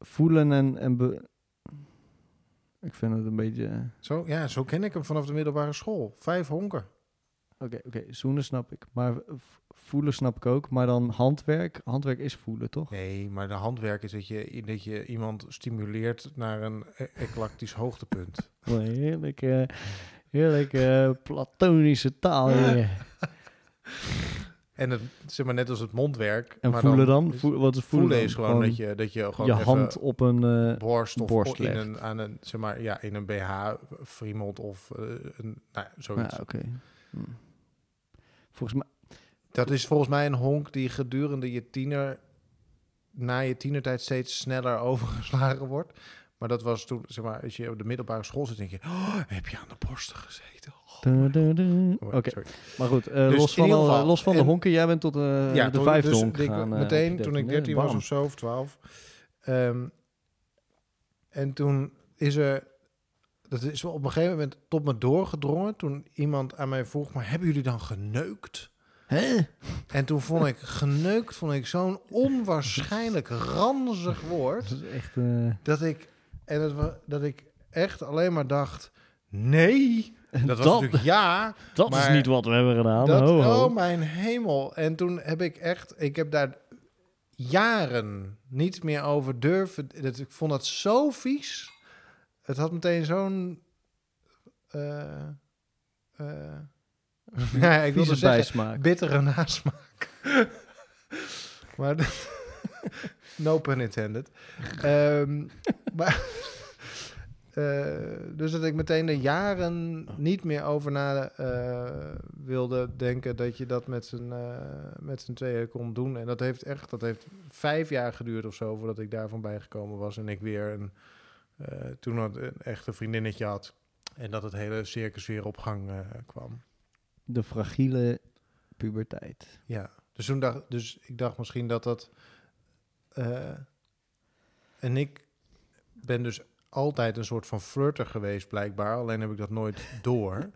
Voelen en... en be- ik vind het een beetje... eh, Zo, ja, zo ken ik hem vanaf de middelbare school. Vijf honken. Oké, oké, zoenen snap ik. Maar voelen snap ik ook. Maar dan handwerk. Handwerk is voelen, toch? Nee, maar de handwerk is dat je, dat je iemand stimuleert naar een e- eclectisch hoogtepunt. [LAUGHS] Wat een Heerlijke, heerlijke platonische taal. hier. [LAUGHS] En het, zeg maar net als het mondwerk. En maar voelen dan? Voelen, wat is voelen? is gewoon, dat je, dat je gewoon je hand op een... eh, borst of borst in een, aan een, zeg maar, ja, in een BH, friemelt of eh, een, nou, ja, zoiets. ja, oké. Hm. Volgens mij... Dat is volgens mij een honk die gedurende je tiener, na je tienertijd steeds sneller [LAUGHS] overgeslagen wordt. Maar dat was toen, zeg maar, als je op de middelbare school zit, denk je, oh, heb je aan de borsten gezeten? Oh, oh, Oké, maar goed. eh, Dus los van, de, geval, los van de en- honken, jij bent tot eh, de toen- vijfde dus honk gegaan. eh, meteen toen ik 13e. 13 was of zo, of 12. Ehm, en toen is er, dat is op een gegeven moment tot me doorgedrongen. Toen iemand aan mij vroeg, maar hebben jullie dan geneukt? Hè? En toen vond ik geneukt, vond ik zo'n [LAUGHS] onwaarschijnlijk ranzig woord. Dat is echt... Dat ik, en wa- dat ik echt alleen maar dacht, nee. Dat was Dat- natuurlijk ja. dat is niet wat we hebben gedaan. Dat, ho, ho. Oh mijn hemel. En toen heb ik echt, ik heb daar jaren niet meer over durven. Dat, ik vond dat zo vies. Het had meteen zo'n... eh eh, [LAUGHS] ja, ik wilde zeggen, bijsmaak. bittere nasmaak. [LAUGHS] maar [LAUGHS] no pun intended. Ehm, maar eh, dus dat ik meteen er jaren niet meer over na eh, wilde denken dat je dat met z'n eh, met z'n tweeën kon doen. En dat heeft echt, dat heeft vijf jaar geduurd of zo voordat ik daarvan bijgekomen was en ik weer een eh, toen had een echte vriendinnetje had en dat het hele circus weer op gang eh, kwam. De fragiele puberteit. Ja, dus toen dacht, dus ik dacht misschien dat dat. eh, en ik ben dus altijd een soort van flirter geweest, blijkbaar. Alleen heb ik dat nooit [LAUGHS] door.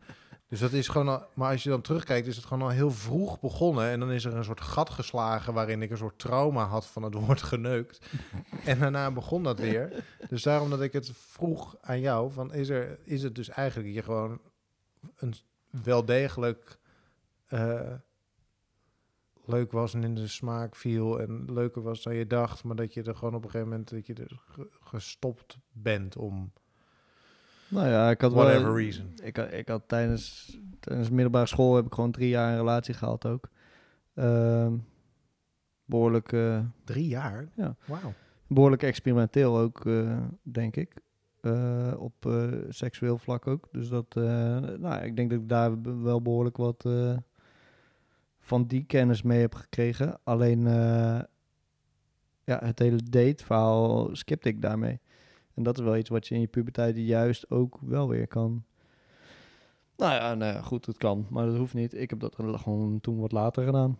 Dus dat is gewoon al, maar als je dan terugkijkt, is het gewoon al heel vroeg begonnen. En dan is er een soort gat geslagen waarin ik een soort trauma had van het woord geneukt. en daarna begon dat weer. Dus daarom dat ik het vroeg aan jou, van is, er, is het dus eigenlijk je gewoon een wel degelijk eh, leuk was en in de smaak viel en leuker was dan je dacht, maar dat je er gewoon op een gegeven moment dat je er ge- gestopt bent om Nou ja, ik had wel... whatever reason. Ik, had- ik had tijdens, tijdens de middelbare school heb ik gewoon drie jaar een relatie gehad ook. Ehm, behoorlijk, eh, Drie jaar? Ja. Wauw. behoorlijk experimenteel ook, eh, denk ik. Eh, op seksueel vlak ook. Dus dat, nou, ik denk dat ik daar wel behoorlijk wat van die kennis mee heb gekregen. Alleen, eh, ja, het hele date-verhaal skipte ik daarmee. En dat is wel iets wat je in je puberteit juist ook wel weer kan. Nou ja, nou ja, goed, het kan, maar dat hoeft niet. Ik heb dat gewoon toen wat later gedaan.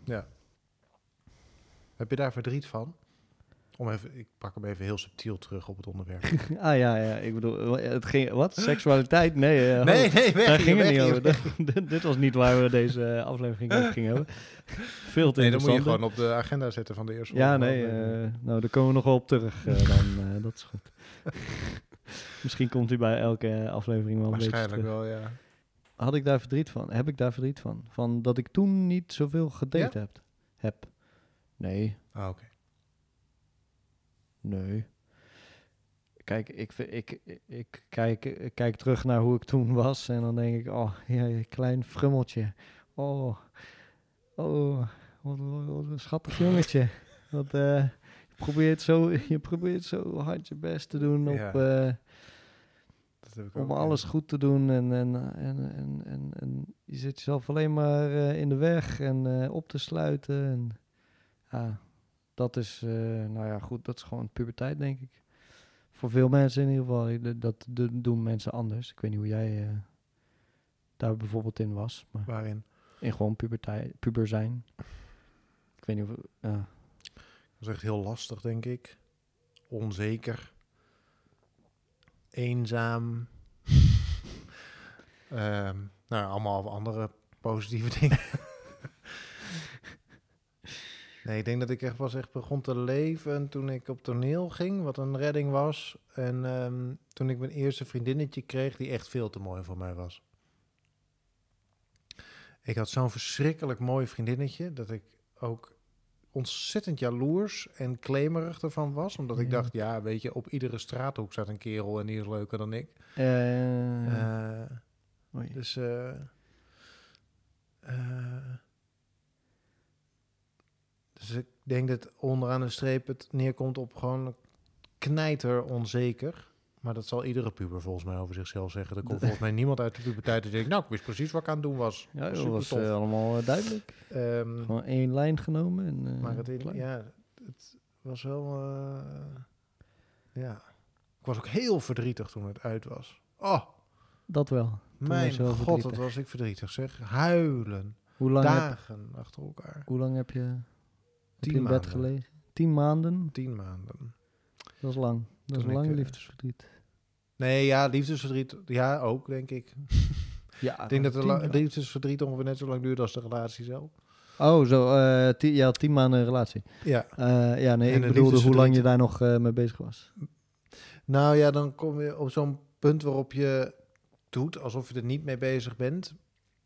Heb je daar verdriet van? Om even, ik pak hem even heel subtiel terug op het onderwerp. [LAUGHS] ah ja, ja, ik bedoel, het ging, wat? Seksualiteit? Nee, eh, [LAUGHS] nee, nee, weg Daar ging het niet over. [LAUGHS] Dit- was niet waar we deze eh, aflevering over gingen hebben. Veel te Nee, dan moet je gewoon op de agenda zetten van de eerste Ja, nee, eh, nou, daar komen we nog wel op terug dan. dat is goed. Misschien komt hij bij elke aflevering wel een beetje Waarschijnlijk wel, ja. Had ik daar verdriet van? Heb ik daar verdriet van? Van dat ik toen niet zoveel gedate heb? Heb. Nee, Ah, oké. Nee. Kijk, ik, ik, ik, kijk, ik kijk terug naar hoe ik toen was en dan denk ik, oh, ja, je klein frummeltje. Oh, oh, wat, een schattig jongetje. [LAUGHS] Eh, je, probeert zo, je probeert zo hard je best te doen op, Ja. eh, Dat heb ik om ook, ja. alles goed te doen. En, en, en, en, en, en je zet jezelf alleen maar eh, in de weg en op te sluiten. En, ja, dat is, eh, nou ja, goed, dat is gewoon puberteit, denk ik. Voor veel mensen in ieder geval. Dat, dat, doen mensen anders. Ik weet niet hoe jij eh, daar bijvoorbeeld in was. Maar Waarin? in gewoon puberteit, puber zijn. Ik weet niet of... Ja. Dat is echt heel lastig, denk ik. Onzeker. Eenzaam. [LAUGHS] Ehm, nou, allemaal andere positieve [LAUGHS] dingen. Nee, ik denk dat ik echt pas echt begon te leven toen ik op toneel ging, wat een redding was. En ehm, toen ik mijn eerste vriendinnetje kreeg, die echt veel te mooi voor mij was. Ik had zo'n verschrikkelijk mooi vriendinnetje dat ik ook ontzettend jaloers en claimerig ervan was. Omdat ik Ja. dacht, ja, weet je, op iedere straathoek staat een kerel en die is leuker dan ik. Eh, Eh, oei. dus, eh, dus ik denk dat onderaan de streep het neerkomt op gewoon knijter onzeker. Maar dat zal iedere puber volgens mij over zichzelf zeggen. Er komt volgens mij niemand uit de puberteit die denkt, nou, ik wist precies wat ik aan het doen was. ja, dat Super was eh, allemaal eh, duidelijk. Ehm, Gewoon één lijn genomen. En, eh, Maar het, ja, het was wel. ja. Ik was ook heel verdrietig toen het uit was. Oh, Dat wel. mijn wel god, verdrietig. wat was ik verdrietig zeg. Huilen. Hoe lang, heb, Dagen achter elkaar. hoe lang heb je, Tien in bed maanden. gelegen? Tien maanden? Tien maanden. Dat is lang. Dat Toen een ik, lang eh, liefdesverdriet. Nee, ja, liefdesverdriet. Ja, ook, denk ik. [LAUGHS] Ja, ik denk dat de liefdesverdriet ongeveer net zo lang duurt als de relatie zelf. Oh, zo. eh tien, ja, tien maanden een relatie. Ja. Eh, ja, nee, En ik bedoelde hoe lang je daar nog mee bezig was. Nou ja, dan kom je op zo'n punt waarop je doet alsof je er niet mee bezig bent.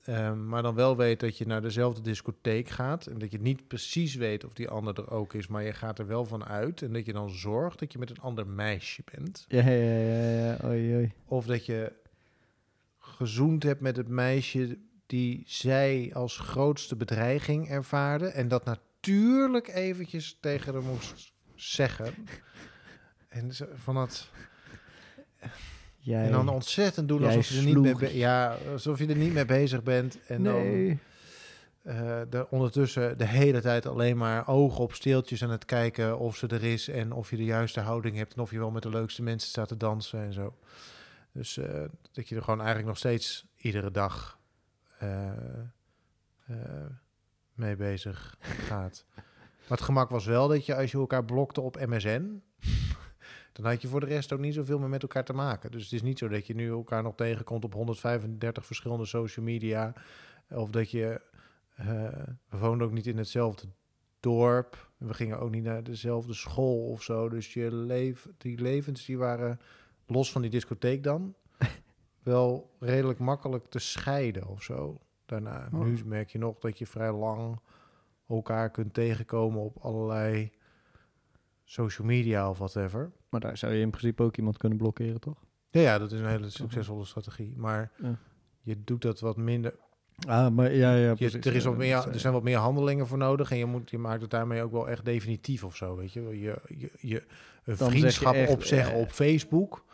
Ehm, maar dan wel weet dat je naar dezelfde discotheek gaat. En dat je niet precies weet of die ander er ook is. Maar je gaat er wel van uit. En dat je dan zorgt dat je met een ander meisje bent. Ja, ja, ja, ja. Oei, oei. Of dat je gezoend hebt met het meisje die zij als grootste bedreiging ervaarde. En dat natuurlijk eventjes tegen haar moest zeggen. En van dat... Jij. En dan ontzettend doen alsof je er niet mee, be- ja, alsof je er niet mee bezig bent. En nee. dan eh er ondertussen de hele tijd alleen maar ogen op steeltjes aan het kijken of ze er is en of je de juiste houding hebt en of je wel met de leukste mensen staat te dansen en zo. Dus eh, dat je er gewoon eigenlijk nog steeds iedere dag eh, mee bezig gaat. Maar het gemak was wel dat je als je elkaar blokte op MSN, dan had je voor de rest ook niet zoveel meer met elkaar te maken. Dus het is niet zo dat je nu elkaar nog tegenkomt op 135 verschillende social media. Of dat je, eh, we woonden ook niet in hetzelfde dorp. We gingen ook niet naar dezelfde school of zo. Dus je leef, die levens die waren los van die discotheek dan [LAUGHS] wel redelijk makkelijk te scheiden of zo. Daarna, Oh. nu merk je nog dat je vrij lang elkaar kunt tegenkomen op allerlei social media of whatever. Maar daar zou je in principe ook iemand kunnen blokkeren, toch? Ja, ja, dat is een hele succesvolle strategie. Maar Ja. je doet dat wat minder. Ah, maar ja, ja, Je, er, is wat meer, dat er is- zijn wat meer handelingen voor nodig. En je, moet, je maakt het daarmee ook wel echt definitief of zo. Weet je, je, je, je een vriendschap echt, opzeggen eh, op Facebook.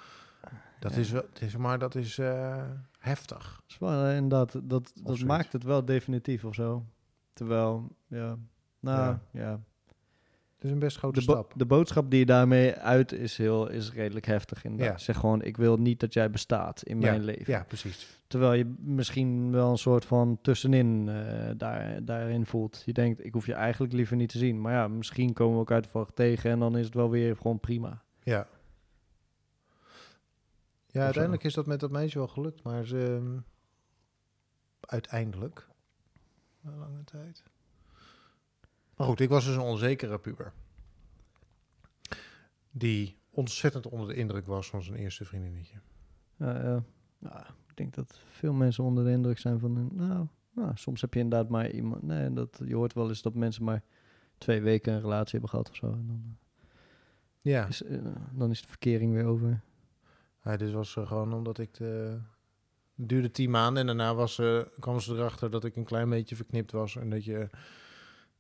Dat is wel, het is, maar dat is eh, heftig. Dat is wel, eh, inderdaad, dat, dat zoiets. maakt het wel definitief of zo. Terwijl, ja, nou, Ja. Is een best grote De, stap. de boodschap die je daarmee uit is, heel, is redelijk heftig inderdaad. Ja. Zeg gewoon, ik wil niet dat jij bestaat in Ja, mijn leven. Ja, precies. Terwijl je misschien wel een soort van tussenin eh, daar, daarin voelt. Je denkt, ik hoef je eigenlijk liever niet te zien. Maar ja, misschien komen we elkaar toevallig tegen en dan is het wel weer gewoon prima. Ja. Ja, zo. uiteindelijk is dat met dat meisje wel gelukt, maar ze... ehm, uiteindelijk. Na lange tijd. Maar goed, ik was dus een onzekere puber. Die ontzettend onder de indruk was van zijn eerste vriendinnetje. Ja, ja. Nou, ik denk dat veel mensen onder de indruk zijn van... een- Nou, nou soms heb je inderdaad maar iemand... Nee, dat, je hoort wel eens dat mensen maar twee weken een relatie hebben gehad of zo. En dan, Ja, eh, is, eh, dan is de verkering weer over. ja dit was eh, gewoon omdat ik de... Het duurde tien maanden en daarna was, kwam ze erachter dat ik een klein beetje verknipt was. En dat, je,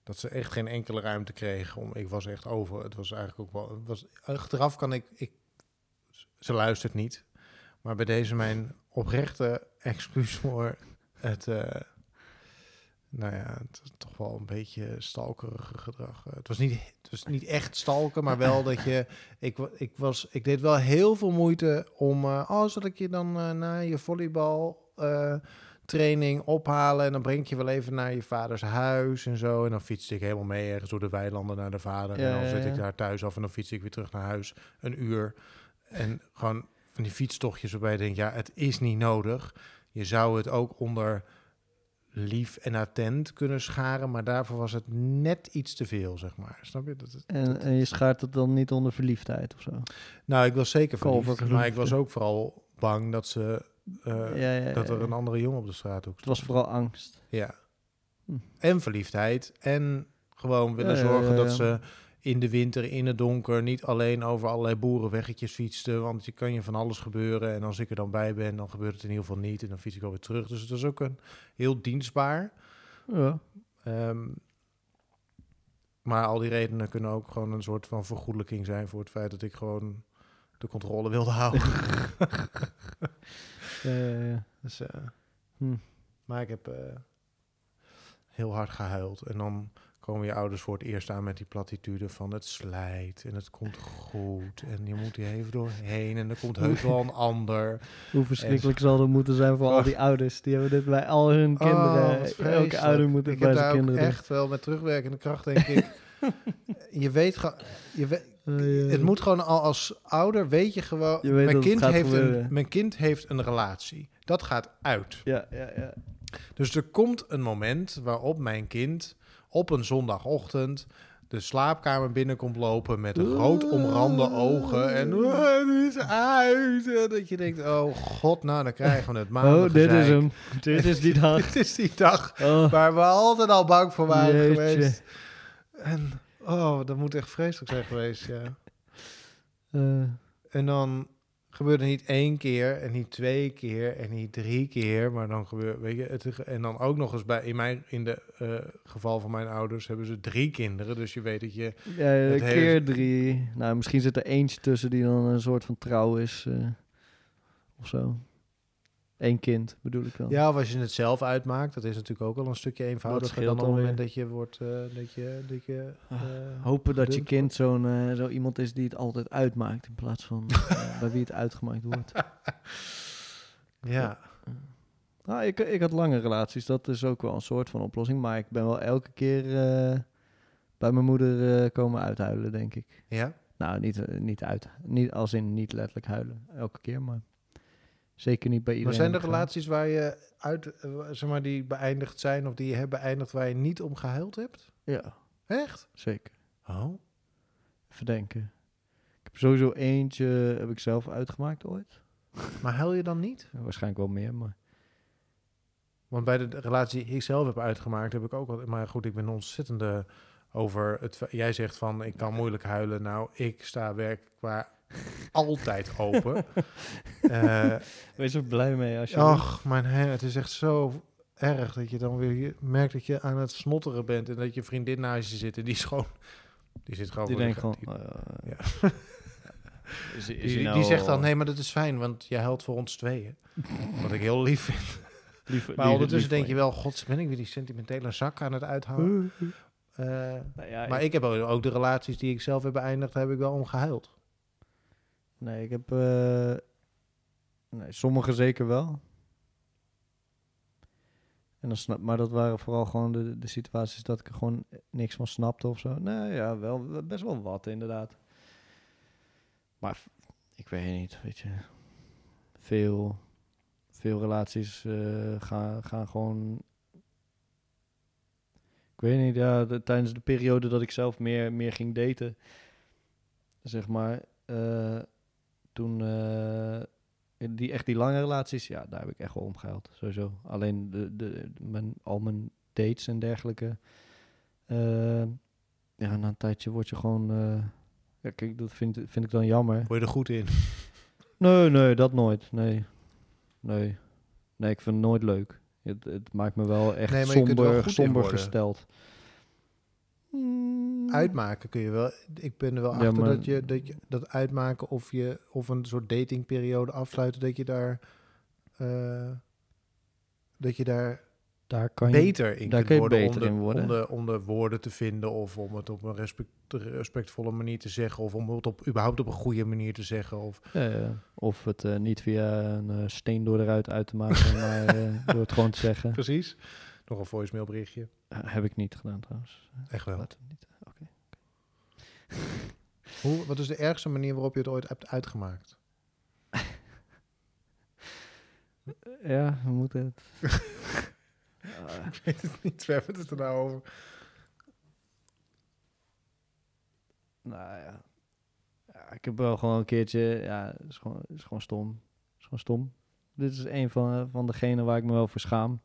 dat ze echt geen enkele ruimte kreeg. Om, ik was echt over. Het was eigenlijk ook wel... Was, achteraf kan ik, ik... Ze luistert niet. Maar bij deze mijn oprechte excuus [LAUGHS] voor het... eh, nou ja, het is toch wel een beetje stalkerige gedrag. Eh, Het was niet, het was niet echt stalken, maar wel dat je... [LAUGHS] Ik, ik, was, ik deed wel heel veel moeite om... eh oh, zal ik je dan eh, na je volleybal eh, training ophalen... en dan breng ik je wel even naar je vaders huis en zo. En dan fietste ik helemaal mee ergens door de weilanden naar de vader. Ja, en dan ja, zet ik daar thuis af en dan fiets ik weer terug naar huis. Een uur. En gewoon van die fietstochtjes waarbij je denkt... ja, het is niet nodig. Je zou het ook onder lief en attent kunnen scharen... maar daarvoor was het net iets te veel, zeg maar. Snap je? Dat, En, en je schaart het dan niet onder verliefdheid of zo. nou, ik was zeker verliefd, maar ik was ook vooral bang dat ze... eh, dat er een andere jongen op de straat ook Het was vooral angst. Ja. Hm. En verliefdheid. En gewoon willen zorgen dat ze in de winter, in het donker, niet alleen over allerlei boerenweggetjes fietsten. Want je kan je van alles gebeuren. En als ik er dan bij ben, dan gebeurt het in ieder geval niet. En dan fiets ik alweer terug. Dus het was ook een heel dienstbaar. Ja. Ehm, maar al die redenen kunnen ook gewoon een soort van vergoedelijking zijn voor het feit dat ik gewoon de controle wilde houden. [LAUGHS] Dus, eh, Hm. Maar ik heb eh, heel hard gehuild. En dan komen je ouders voor het eerst aan met die platitude van het slijt en het komt goed. En je moet hier even doorheen en er komt heus wel een ander. Hoe verschrikkelijk zal dat moeten zijn voor al die ouders. Die hebben dit bij al hun Oh, kinderen. wat Elke ouder moet ik bij heb zijn kinderen echt wel met terugwerkende kracht, denk ik. [LAUGHS] je weet. Je weet, Eh, ja. het moet gewoon al als ouder, weet je gewoon... Je weet mijn, kind heeft een, mijn kind heeft een relatie. Dat gaat uit. Ja, ja, ja. Dus er komt een moment waarop mijn kind op een zondagochtend de slaapkamer binnenkomt lopen met rood omrande ogen en "Ah, het is uit. En dat je denkt, oh god, nou dan krijgen we het maandag. Oh, dit is hem. [LAUGHS] Dit is die dag. dit is die dag Oh, waar we altijd al bang voor waren Jeetje. geweest. En oh, dat moet echt vreselijk zijn geweest, ja. [LAUGHS] eh, En dan gebeurde niet één keer en niet twee keer en niet drie keer, maar dan gebeurt, weet je, het, en dan ook nog eens bij, in mijn, in de eh, geval van mijn ouders hebben ze drie kinderen, dus je weet dat je, ja, keer heeft- drie. Nou, misschien zit er eentje tussen die dan een soort van trouw is. eh, of zo. Eén kind, bedoel ik dan. ja, of als je het zelf uitmaakt, dat is natuurlijk ook al een stukje eenvoudiger dan op het moment dat je wordt, eh, dat je, dat je, eh, Hopen dat je kind zo'n eh, zo iemand is die het altijd uitmaakt. In plaats van [LAUGHS] bij wie het uitgemaakt wordt. [LAUGHS] ja, Nou, ik, ik had lange relaties. Dat is ook wel een soort van oplossing. Maar ik ben wel elke keer bij mijn moeder komen uithuilen, denk ik. ja, Nou, niet, niet uit. Niet, als in niet letterlijk huilen. Elke keer, maar zeker niet bij iedereen. Maar zijn er relaties waar je uit, eh, zeg maar, die beëindigd zijn of die je hebt beëindigd waar je niet om gehuild hebt? Ja, Echt? zeker. Oh. Even denken. Ik heb sowieso eentje, heb ik zelf uitgemaakt ooit. Maar huil je dan niet? Ja, waarschijnlijk wel meer, maar... Want bij de relatie die ik zelf heb uitgemaakt, heb ik ook wel. Maar goed, ik ben ontzettende over het. Jij zegt van ik kan moeilijk huilen. Nou, ik sta werkelijk qua altijd open. [LAUGHS] Eh Wees er blij mee als je... ach, mijn her, het is echt zo erg dat je dan weer merkt dat je aan het snotteren bent en dat je vriendin naast je zit en die is gewoon. Die zit gewoon. die denkt ge- gewoon... die- eh, Ja. [LAUGHS] is, is Die, nou zegt dan, nee, maar dat is fijn, want jij helpt voor ons tweeën. [LAUGHS] Wat ik heel lief vind. lief- Maar ondertussen denk je wel, gods, ben ik weer die sentimentele zak aan het uithouden. Eh, Nou ja, maar ik heb ook de relaties die ik zelf heb beëindigd, heb ik wel om gehuild. Nee, ik heb... eh, nee, sommige zeker wel. En dan snap, maar dat waren vooral gewoon de, de situaties dat ik er gewoon niks van snapte of zo. Nee, ja, wel, best wel wat inderdaad. Maar ik weet niet, weet je. Veel, veel relaties eh, gaan, gaan gewoon... Ik weet niet, ja, de- tijdens de periode dat ik zelf meer, meer ging daten, zeg maar, eh, toen eh, die echt die lange relaties, ja, daar heb ik echt wel om gehuild, sowieso. Alleen de, de, mijn, al mijn dates en dergelijke, eh, ja, na een tijdje word je gewoon, eh, ja, kijk, dat vind, vind ik dan jammer. Word je er goed in? [LAUGHS] Nee, nee, dat nooit, nee, nee, nee, ik vind het nooit leuk. Het, het maakt me wel echt Nee, er somber, somber gesteld. Mm. Uitmaken kun je wel. Ik ben er wel Ja, achter maar- dat je dat, je dat uitmaken of je of een soort datingperiode afsluiten, dat je daar eh, dat je daar Daar kan je, beter in daar kunt kun je worden, beter om, de, in worden. Om, de, om de woorden te vinden of om het op een respect, respectvolle manier te zeggen of om het op überhaupt op een goede manier te zeggen of Ja, ja. Of het eh, niet via een eh, steen door eruit uit te maken, [LAUGHS] maar eh, door het gewoon te zeggen. precies. Nog een voicemail berichtje. Eh, heb ik niet gedaan trouwens. Echt wel. Laten we niet. eh. Hoe, wat is de ergste manier waarop je het ooit hebt uitgemaakt? [LAUGHS] Ja, we moeten het. [LAUGHS] Ik weet het niet. We hebben het er nou over. nou ja. ja. Ik heb wel gewoon een keertje. Ja, het is gewoon, het is gewoon stom. Het is gewoon stom. Dit is een van, van degenen waar ik me wel voor schaam.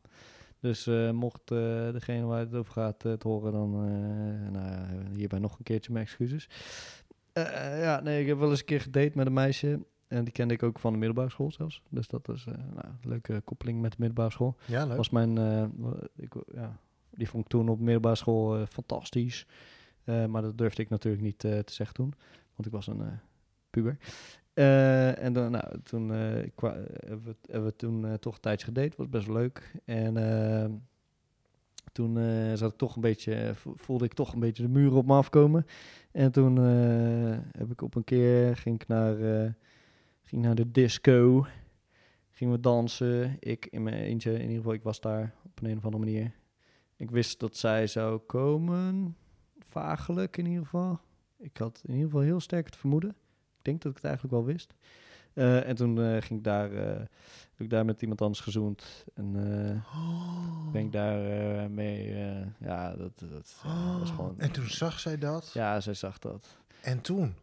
Dus eh, mocht eh, degene waar het over gaat eh, het horen, dan nou, hierbij nog een keertje mijn excuses. Ja, nee, ik heb wel eens een keer gedate met een meisje. En die kende ik ook van de middelbare school zelfs. Dus dat is nou, een leuke koppeling met de middelbare school. Ja, leuk. was mijn, ik, ja, die vond ik toen op middelbare school fantastisch. Maar dat durfde ik natuurlijk niet te zeggen toen, want ik was een puber. Eh, en dan, nou, toen eh, hebben, we, we toen eh, toch een tijdje was best leuk. En eh, toen zat ik toch een beetje, vo- voelde ik toch een beetje de muren op me afkomen. En toen heb ik op een keer, ging ik naar, ging naar de disco. Gingen we dansen. Ik in mijn eentje, in ieder geval, ik was daar op een, een of andere manier. Ik wist dat zij zou komen. Vagelijk in ieder geval. Ik had in ieder geval heel sterk het vermoeden. Denk dat ik het eigenlijk wel wist. Eh, en toen eh, ging ik daar, eh, heb ik daar met iemand anders gezoend. En Oh. ben ik daar eh, mee. ja, dat, dat was gewoon. En toen zag zij dat. Ja, zij zag dat. En toen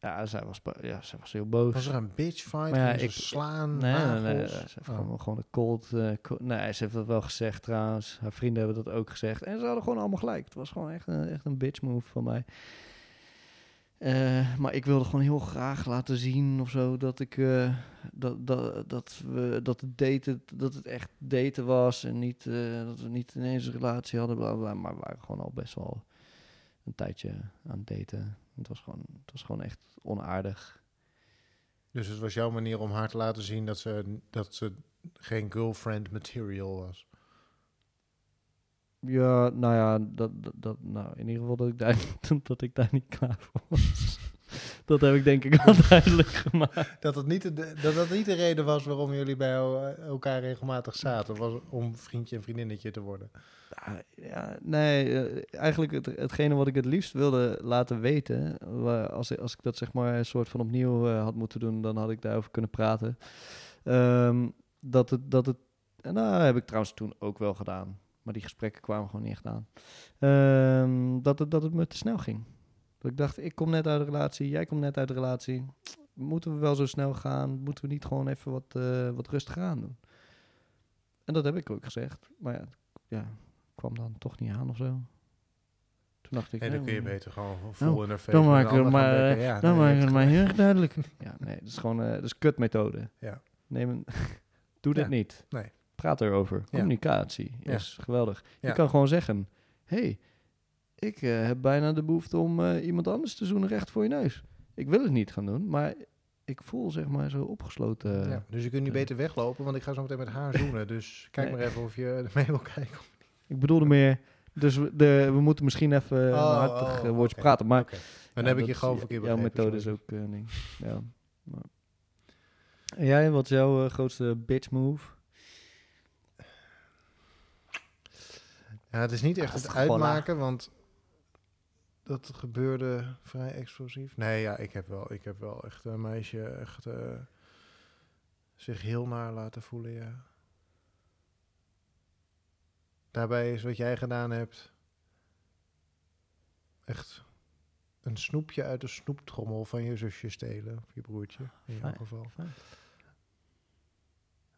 Ja, zij was, ja, zij was heel boos. was er een bitch fight. Ja, ik- slaan. Nee, nee, nee. Ze heeft Oh. gewoon, gewoon een cold, eh, co- Nee, ze heeft dat wel gezegd trouwens. Haar vrienden hebben dat ook gezegd. En ze hadden gewoon allemaal gelijk. Het was gewoon echt een, echt een bitch move van mij. Eh, maar ik wilde gewoon heel graag laten zien of zo dat ik eh, dat, dat, dat we dat het dat het echt daten was en niet eh, dat we niet ineens een relatie hadden, bla bla. Maar we waren gewoon al best wel een tijdje aan het daten. Het was gewoon, het was gewoon echt onaardig. Dus het was jouw manier om haar te laten zien dat ze, dat ze geen girlfriend material was. Ja, nou ja, dat, dat, dat, nou, in ieder geval dat ik daar, [LAUGHS] dat ik daar niet klaar voor was. [LAUGHS] Dat heb ik denk ik al [LAUGHS] duidelijk gemaakt. Dat het niet de, dat dat niet de reden was waarom jullie bij el- elkaar regelmatig zaten. was om vriendje en vriendinnetje te worden. Ah, Ja, nee, eh, eigenlijk het, hetgene wat ik het liefst wilde laten weten, als, ik- als ik dat zeg maar een soort van opnieuw eh, had moeten doen, dan had ik daarover kunnen praten. Ehm, dat het, dat het, en nou heb ik trouwens toen ook wel gedaan, maar die gesprekken kwamen gewoon niet echt aan. Ehm, dat, het, dat het me te snel ging. Dat ik dacht, ik kom net uit de relatie, jij komt net uit de relatie. Moeten we wel zo snel gaan? Moeten we niet gewoon even wat, eh, wat rustiger aan doen? En dat heb ik ook gezegd. Maar ja, ja, kwam dan toch niet aan of zo. Toen dacht ik, En dan nou, kun je beter gewoon nou, vol in face. dan maak ik maar, bekken. Ja, dan nee, maak het maar heel erg duidelijk. Ja, nee, dat is gewoon eh, dat is kutmethode. Ja. Neem een, [LAUGHS] doe dit niet. nee. Praat erover. Communicatie Ja. is geweldig. Je kan gewoon zeggen, hey, ik eh, heb bijna de behoefte om eh, iemand anders te zoenen recht voor je neus. Ik wil het niet gaan doen, maar ik voel zeg maar zo opgesloten. Ja, dus je kunt nu eh, beter weglopen, want ik ga zo meteen met haar zoenen. Dus kijk Nee. maar even of je [LAUGHS] mee wil kijken. Ik bedoelde meer, dus we, de, we moeten misschien even een Oh, hartig oh, eh, woordje praten. Maar. Dan Ja, heb ik je gewoon verkeerd Jouw begrepen. methode is ook eh, ding. Ja. Maar. En jij, wat is jouw eh, grootste bitch move? Ja, het is niet echt het uitmaken, want dat gebeurde vrij explosief. Nee, ja, ik heb wel, ik heb wel echt een meisje echt eh, zich heel naar laten voelen, ja. Daarbij is wat jij gedaan hebt echt een snoepje uit de snoeptrommel van je zusje stelen, of je broertje in jouw geval. Fijn.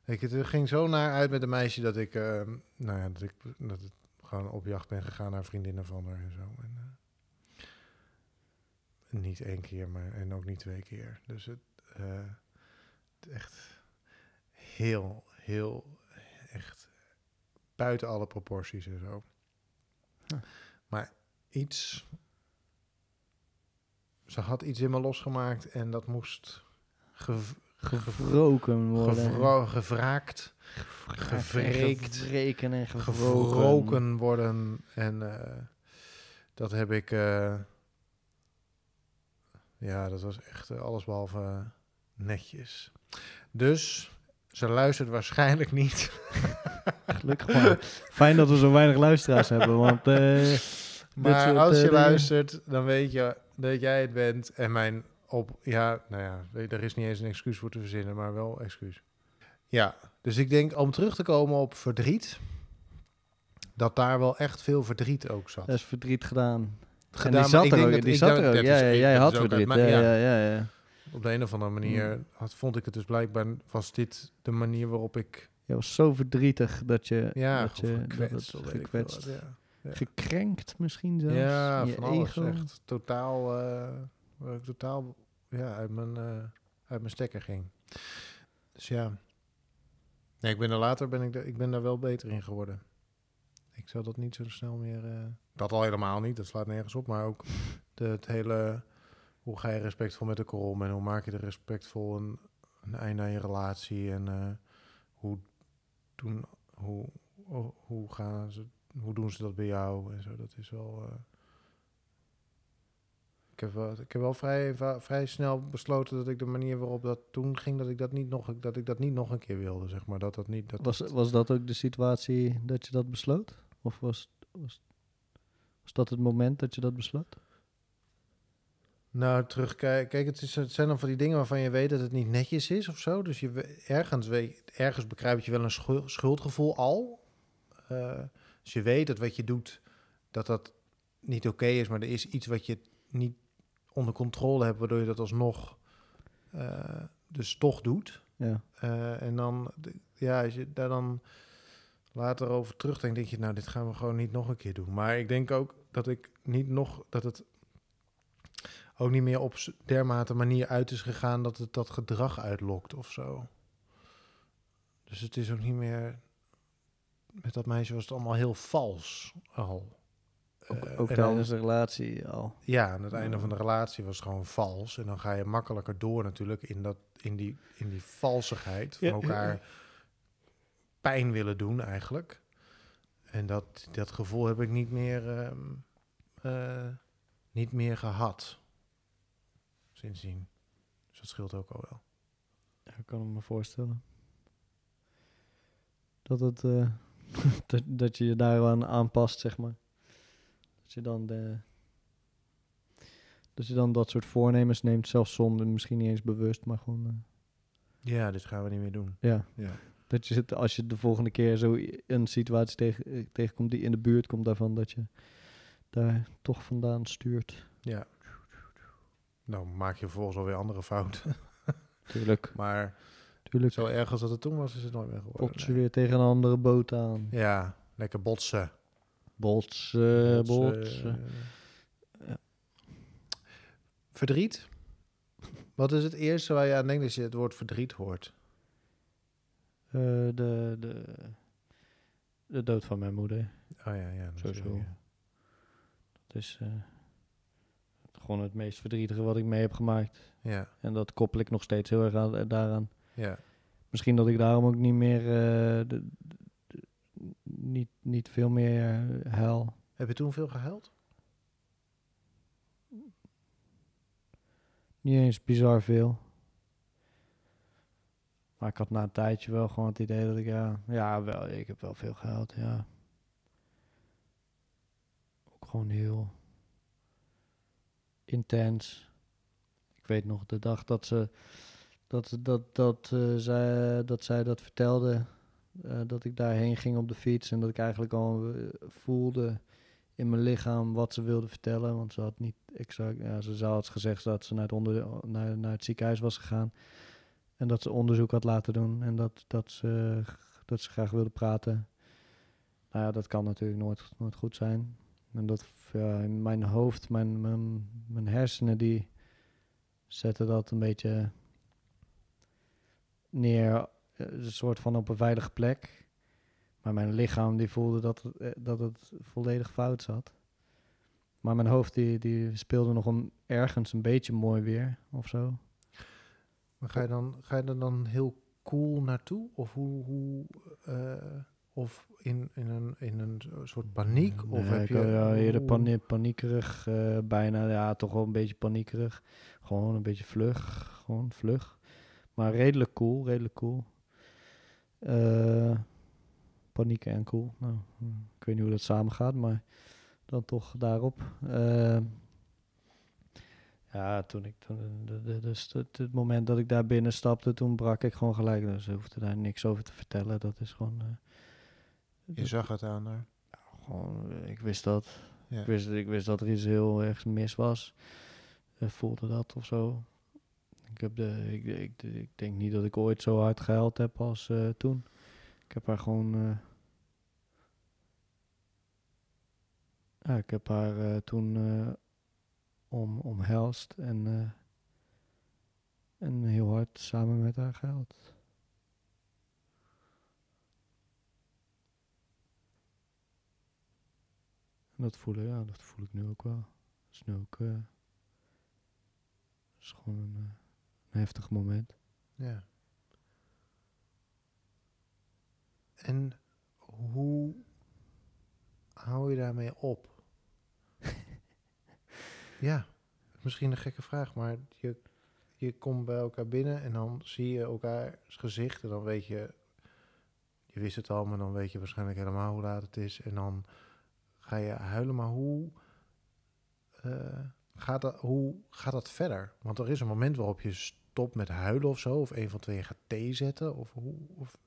Ik, het ging zo naar uit met een meisje dat ik, eh, nou ja, dat ik dat ik gewoon op jacht ben gegaan naar vriendinnen van haar en zo. En, eh, niet één keer, maar en ook niet twee keer. Dus het, eh, het echt heel, heel, echt buiten alle proporties en zo. Ja. Maar iets, ze had iets in me losgemaakt en dat moest gev- gev- Gewroken worden. gevro- gevraakt, Gevraagd gevreekt, en Gevreken en gevroken. gevroken worden. En eh, dat heb ik. eh, ja, dat was echt eh, allesbehalve eh, netjes. Dus ze luistert waarschijnlijk niet. [LAUGHS] Gelukkig maar. Fijn dat we zo weinig luisteraars hebben, want... eh, Maar soort, als je luistert, dan weet je dat jij het bent. En mijn op. Ja, nou ja, er is niet eens een excuus voor te verzinnen, maar wel excuus. Ja, dus ik denk om terug te komen op verdriet. Dat daar wel echt veel verdriet ook zat. er is verdriet gedaan. gedaan, en die zat er ook. dat- Die zat er ook. dat Ja, jij dat had verdriet. mijn- Ja, ja. ja. Op de een of andere manier had, vond ik het dus blijkbaar, was dit de manier waarop ik, Je was zo verdrietig dat je... ja, dat je dat gekwetst, gekwetst. wat. Gekrenkt misschien zelfs. Ja, van alles ego. echt. Totaal, eh, totaal ja, uit, mijn, eh, uit mijn stekker ging. Dus ja. Nee, ik ben er later ben ik, ik ben daar wel beter in geworden. Ik zal dat niet zo snel meer... eh, dat al helemaal niet, dat slaat nergens op. Maar ook de, het hele... Hoe ga je respectvol met elkaar om? En hoe maak je er respectvol een, een einde aan je relatie? En eh, hoe, doen, hoe, hoe, hoe gaan ze hoe doen ze dat bij jou en zo. Dat is wel. eh, ik, heb wel ik heb wel vrij, vrij snel besloten dat ik de manier waarop dat toen ging, dat ik dat niet nog, dat ik dat niet nog een keer wilde, zeg maar. Dat dat niet. Dat Was, was dat ook de situatie dat je dat besloot? Of was, was, was dat het moment dat je dat besloot? Nou, terugkijken. Kijk, het, is, het zijn dan van die dingen waarvan je weet dat het niet netjes is of zo. Dus je ergens, weet, ergens bekruip je wel een schul- schuldgevoel al. Eh, dus je weet dat wat je doet, dat dat niet oké is, maar er is iets wat je niet onder controle hebt, waardoor je dat alsnog eh, dus toch doet. Ja. Eh, en dan, ja, als je daar dan later over terugdenkt, denk je, nou, dit gaan we gewoon niet nog een keer doen. Maar ik denk ook dat ik niet nog, dat het ook niet meer op dermate manier uit is gegaan dat het dat gedrag uitlokt of zo. Dus het is ook niet meer, met dat meisje was het allemaal heel vals al. Ook, Eh, ook dan- tijdens de relatie al. ja, aan het einde van de relatie was het gewoon vals. En dan ga je makkelijker door natuurlijk in, dat, in, die, in die valsigheid van Ja. elkaar pijn willen doen eigenlijk. En dat, dat gevoel heb ik niet meer, ehm, eh, niet meer gehad. sindsdien. Dus dat scheelt ook al wel. Ja, ik kan me voorstellen. Dat, het, eh, [LAUGHS] dat, dat je je daar aan aanpast, zeg maar. Dat je dan de, dat je dan dat soort voornemens neemt, zelfs zonder misschien niet eens bewust, maar gewoon, eh, Ja, dit gaan we niet meer doen. ja. Ja. Dat je het, als je de volgende keer zo een situatie tegen, eh, tegenkomt die in de buurt komt daarvan, dat je daar toch vandaan stuurt. ja. Nou, maak je vervolgens alweer andere fouten. [LAUGHS] Tuurlijk, Maar tuurlijk. zo erg als dat het toen was, is het nooit meer geworden. Pot je nee. weer tegen een andere boot aan. Ja, lekker botsen. Botsen, Botsen. Ja. Verdriet? Wat is het eerste waar je aan denkt als je het woord verdriet hoort? Eh, de, de, de dood van mijn moeder. Oh ja, ja. Sowieso. ja. Dat is eh, gewoon het meest verdrietige wat ik mee heb gemaakt. Ja, En dat koppel ik nog steeds heel erg aan, eh, daaraan. ja. Misschien dat ik daarom ook niet meer, eh, de, de- niet, niet veel meer eh, huil. Heb je toen veel gehuild? Niet eens bizar veel. Maar ik had na een tijdje wel gewoon het idee dat ik, ja, ja wel, ik heb wel veel gehuild, ja. Ook gewoon heel intens. Ik weet nog de dag dat ze, dat, dat, dat, zij, dat zij dat vertelde, eh, dat ik daarheen ging op de fiets en dat ik eigenlijk al eh, voelde in mijn lichaam wat ze wilde vertellen. Want ze had niet exact, ja, ze had gezegd dat ze naar het, onder, naar, naar het ziekenhuis was gegaan. En dat ze onderzoek had laten doen en dat, dat, ze, dat ze graag wilde praten. Nou ja, dat kan natuurlijk nooit, nooit goed zijn. En dat ja, in mijn hoofd, mijn, mijn, mijn hersenen, die zetten dat een beetje neer, een soort van op een veilige plek. Maar mijn lichaam die voelde dat het, eh, dat het volledig fout zat. Maar mijn hoofd die, die speelde nog een, ergens een beetje mooi weer of zo. Maar ga je, dan, ga je er dan heel cool naartoe? Of hoe... hoe eh, of in, in, een, in een soort paniek? Of heb je... ja, eerder hoe- pani- paniekerig, eh, bijna, ja, toch wel een beetje paniekerig. Gewoon een beetje vlug, gewoon vlug. Maar redelijk cool, redelijk cool. Eh, paniek en cool. Nou, ik weet niet hoe dat samen gaat, maar dan toch daarop. Eh, ja, toen ik, toen, dus het, het moment dat ik daar binnen stapte, toen brak ik gewoon gelijk. Dus ze hoefde daar niks over te vertellen. Dat is gewoon... eh, Je zag het aan haar. gewoon, eh, ik wist dat. Ja. Ik, wist, ik wist dat er iets heel erg mis was. Voelde dat of zo. Ik, heb de, ik, ik, ik denk niet dat ik ooit zo hard gehuild heb als eh, toen. Ik heb haar gewoon... eh, ja, ik heb haar eh, toen om, omhelst en, en heel hard samen met haar gehuild. En dat voelen, ja, dat voel ik nu ook wel. Dat is nu ook, is gewoon een heftig moment. Ja. En hoe hou je daarmee op? [LAUGHS] ja, misschien een gekke vraag, maar je, je komt bij elkaar binnen en dan zie je elkaars gezicht en dan weet je, je wist het al, maar dan weet je waarschijnlijk helemaal hoe laat het is en dan ga je huilen, maar hoe, eh, gaat, dat, hoe gaat dat verder? Want er is een moment waarop je stopt met huilen of zo, of een van tweeën gaat thee zetten, of hoe, of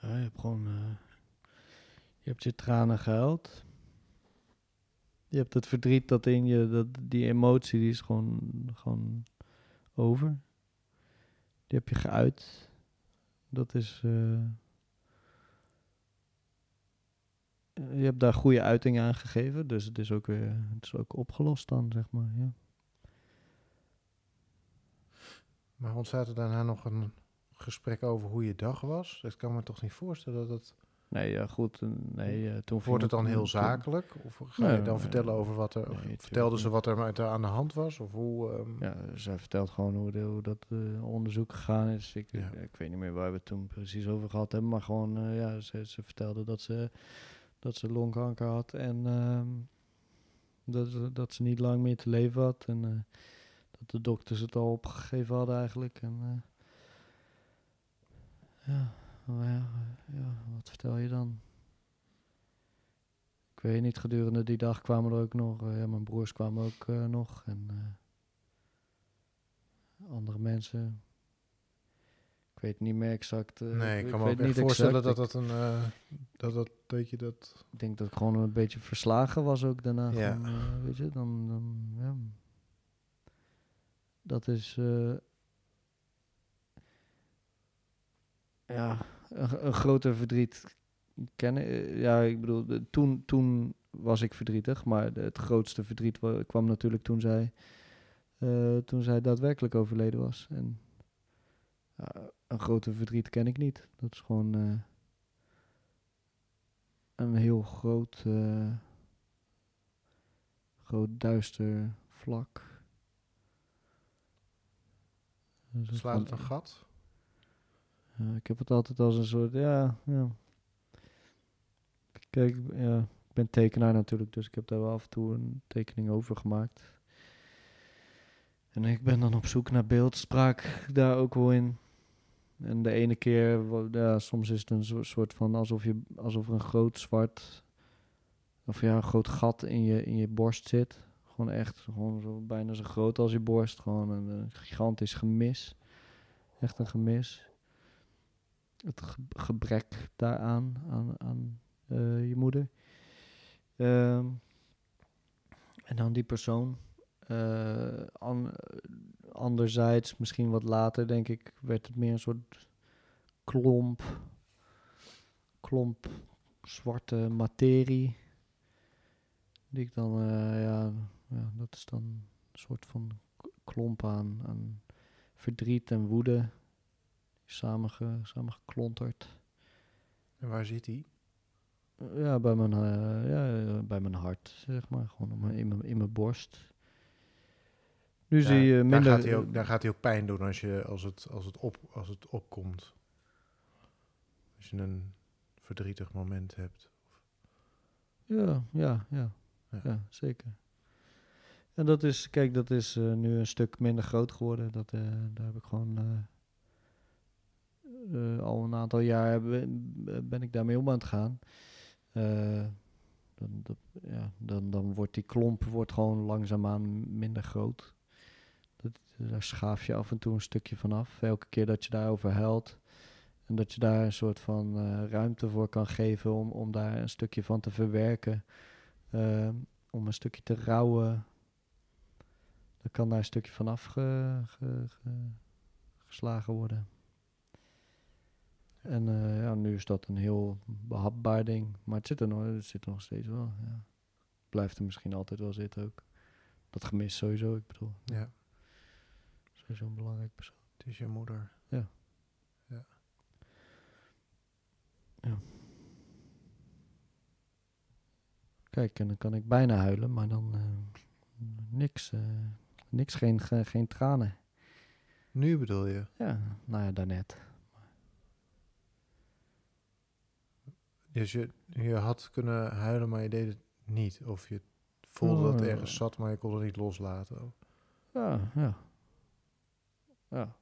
Ja, je hebt gewoon, eh, je hebt je tranen gehuild. Je hebt het verdriet dat in je, dat, die emotie, die is gewoon, gewoon over. Die heb je geuit. Dat is, eh, je hebt daar goede uiting aan gegeven, dus het is ook weer, het is ook opgelost dan, zeg maar, ja. Maar ontstaat er daarna nog een gesprek over hoe je dag was? Dat kan me toch niet voorstellen dat het... Nee, ja, goed, eh, nee, eh, toen Wordt het dan heel zakelijk? Of ga je dan nee, vertellen over wat er... vertelden ze wat er met haar aan de hand was? Of hoe... ehm, Ja, zij vertelt gewoon hoe, de, hoe dat eh, onderzoek gegaan is. Ik, Ja. ik weet niet meer waar we het toen precies over gehad hebben, maar gewoon, ja, ze, ze vertelde dat ze, dat ze longkanker had en ehm, dat, ze- dat ze niet lang meer te leven had. En dat de dokters het al opgegeven hadden eigenlijk. En, eh, ja, maar ja, ja, wat vertel je dan? Ik weet niet, gedurende die dag kwamen er ook nog, eh, ja, mijn broers kwamen ook eh, nog en eh, andere mensen. Ik weet niet meer exact. eh, nee, ik kan me weet ook niet voorstellen exact. dat dat een... eh, dat, dat, dat je dat... Ik denk dat ik gewoon een beetje verslagen was ook daarna. Ja. Van, eh, weet je, dan, dan ja. Dat is eh, ja, een, een groter verdriet kennen. Eh, Ja, ik bedoel, toen, toen was ik verdrietig, maar het grootste verdriet wa- kwam natuurlijk toen zij, eh, toen zij daadwerkelijk overleden was. En een groter verdriet ken ik niet. Dat is gewoon een heel groot, groot duister vlak. Dus het Slaat het een gat? ja, ik heb het altijd als een soort, ja, ja. Kijk, ik- ja, ik ben tekenaar natuurlijk, dus ik heb daar wel af en toe een tekening over gemaakt. En ik ben dan op zoek naar beeldspraak daar ook wel in. En de ene keer, ja, soms is het een soort van alsof, je, alsof er een groot zwart, of ja, een groot gat in je, in je borst zit. Gewoon echt, gewoon zo, bijna zo groot als je borst. Gewoon een, gigantisch gemis. Echt een gemis het ge- gebrek daaraan, aan, aan eh, je moeder. Ehm, en dan die persoon. An- anderzijds, misschien wat later, denk ik, werd het meer een soort klomp, klomp zwarte materie. Die ik dan, eh, ja, ja, dat is dan een soort van klomp aan, aan verdriet en woede samenge, samengeklonterd. En waar zit hij? Ja, bij mijn, eh, ja, bij mijn hart, zeg maar. Gewoon in, mijn, in mijn borst. Nu zie je minder... Daar gaat, hij ook, daar gaat hij ook pijn doen als, je, als, het, als, het op, als het opkomt. Als je een verdrietig moment hebt. Ja, ja, ja, Ja. ja. zeker. En dat is, kijk, dat is eh, nu een stuk minder groot geworden. Dat, eh, daar heb ik gewoon eh, al een aantal jaar ben, ik daarmee om aan het gaan. Dan, ja, dan, dan wordt die klomp wordt gewoon langzaamaan minder groot. Dat, daar schaaf je af en toe een stukje vanaf. Elke keer dat je daarover huilt. En dat je daar een soort van ruimte voor kan geven om, om daar een stukje van te verwerken. om een stukje te rouwen. Dan kan daar een stukje van afgeslagen geslagen worden. En eh, ja, nu is dat een heel behapbaar ding. Maar het zit er nog, het zit er nog steeds wel. Ja. Blijft er misschien altijd wel zitten ook. Dat gemis sowieso, ik bedoel. Ja, Sowieso een belangrijk persoon. het is je moeder. Kijk, en dan kan ik bijna huilen, maar dan eh, niks. eh, niks, geen, ge- geen tranen. Nu bedoel je? Ja, nou ja, daarnet. Dus je, je had kunnen huilen, maar je deed het niet. Of je voelde dat het Oh. ergens zat, maar je kon het niet loslaten. Ja, ja. Ja.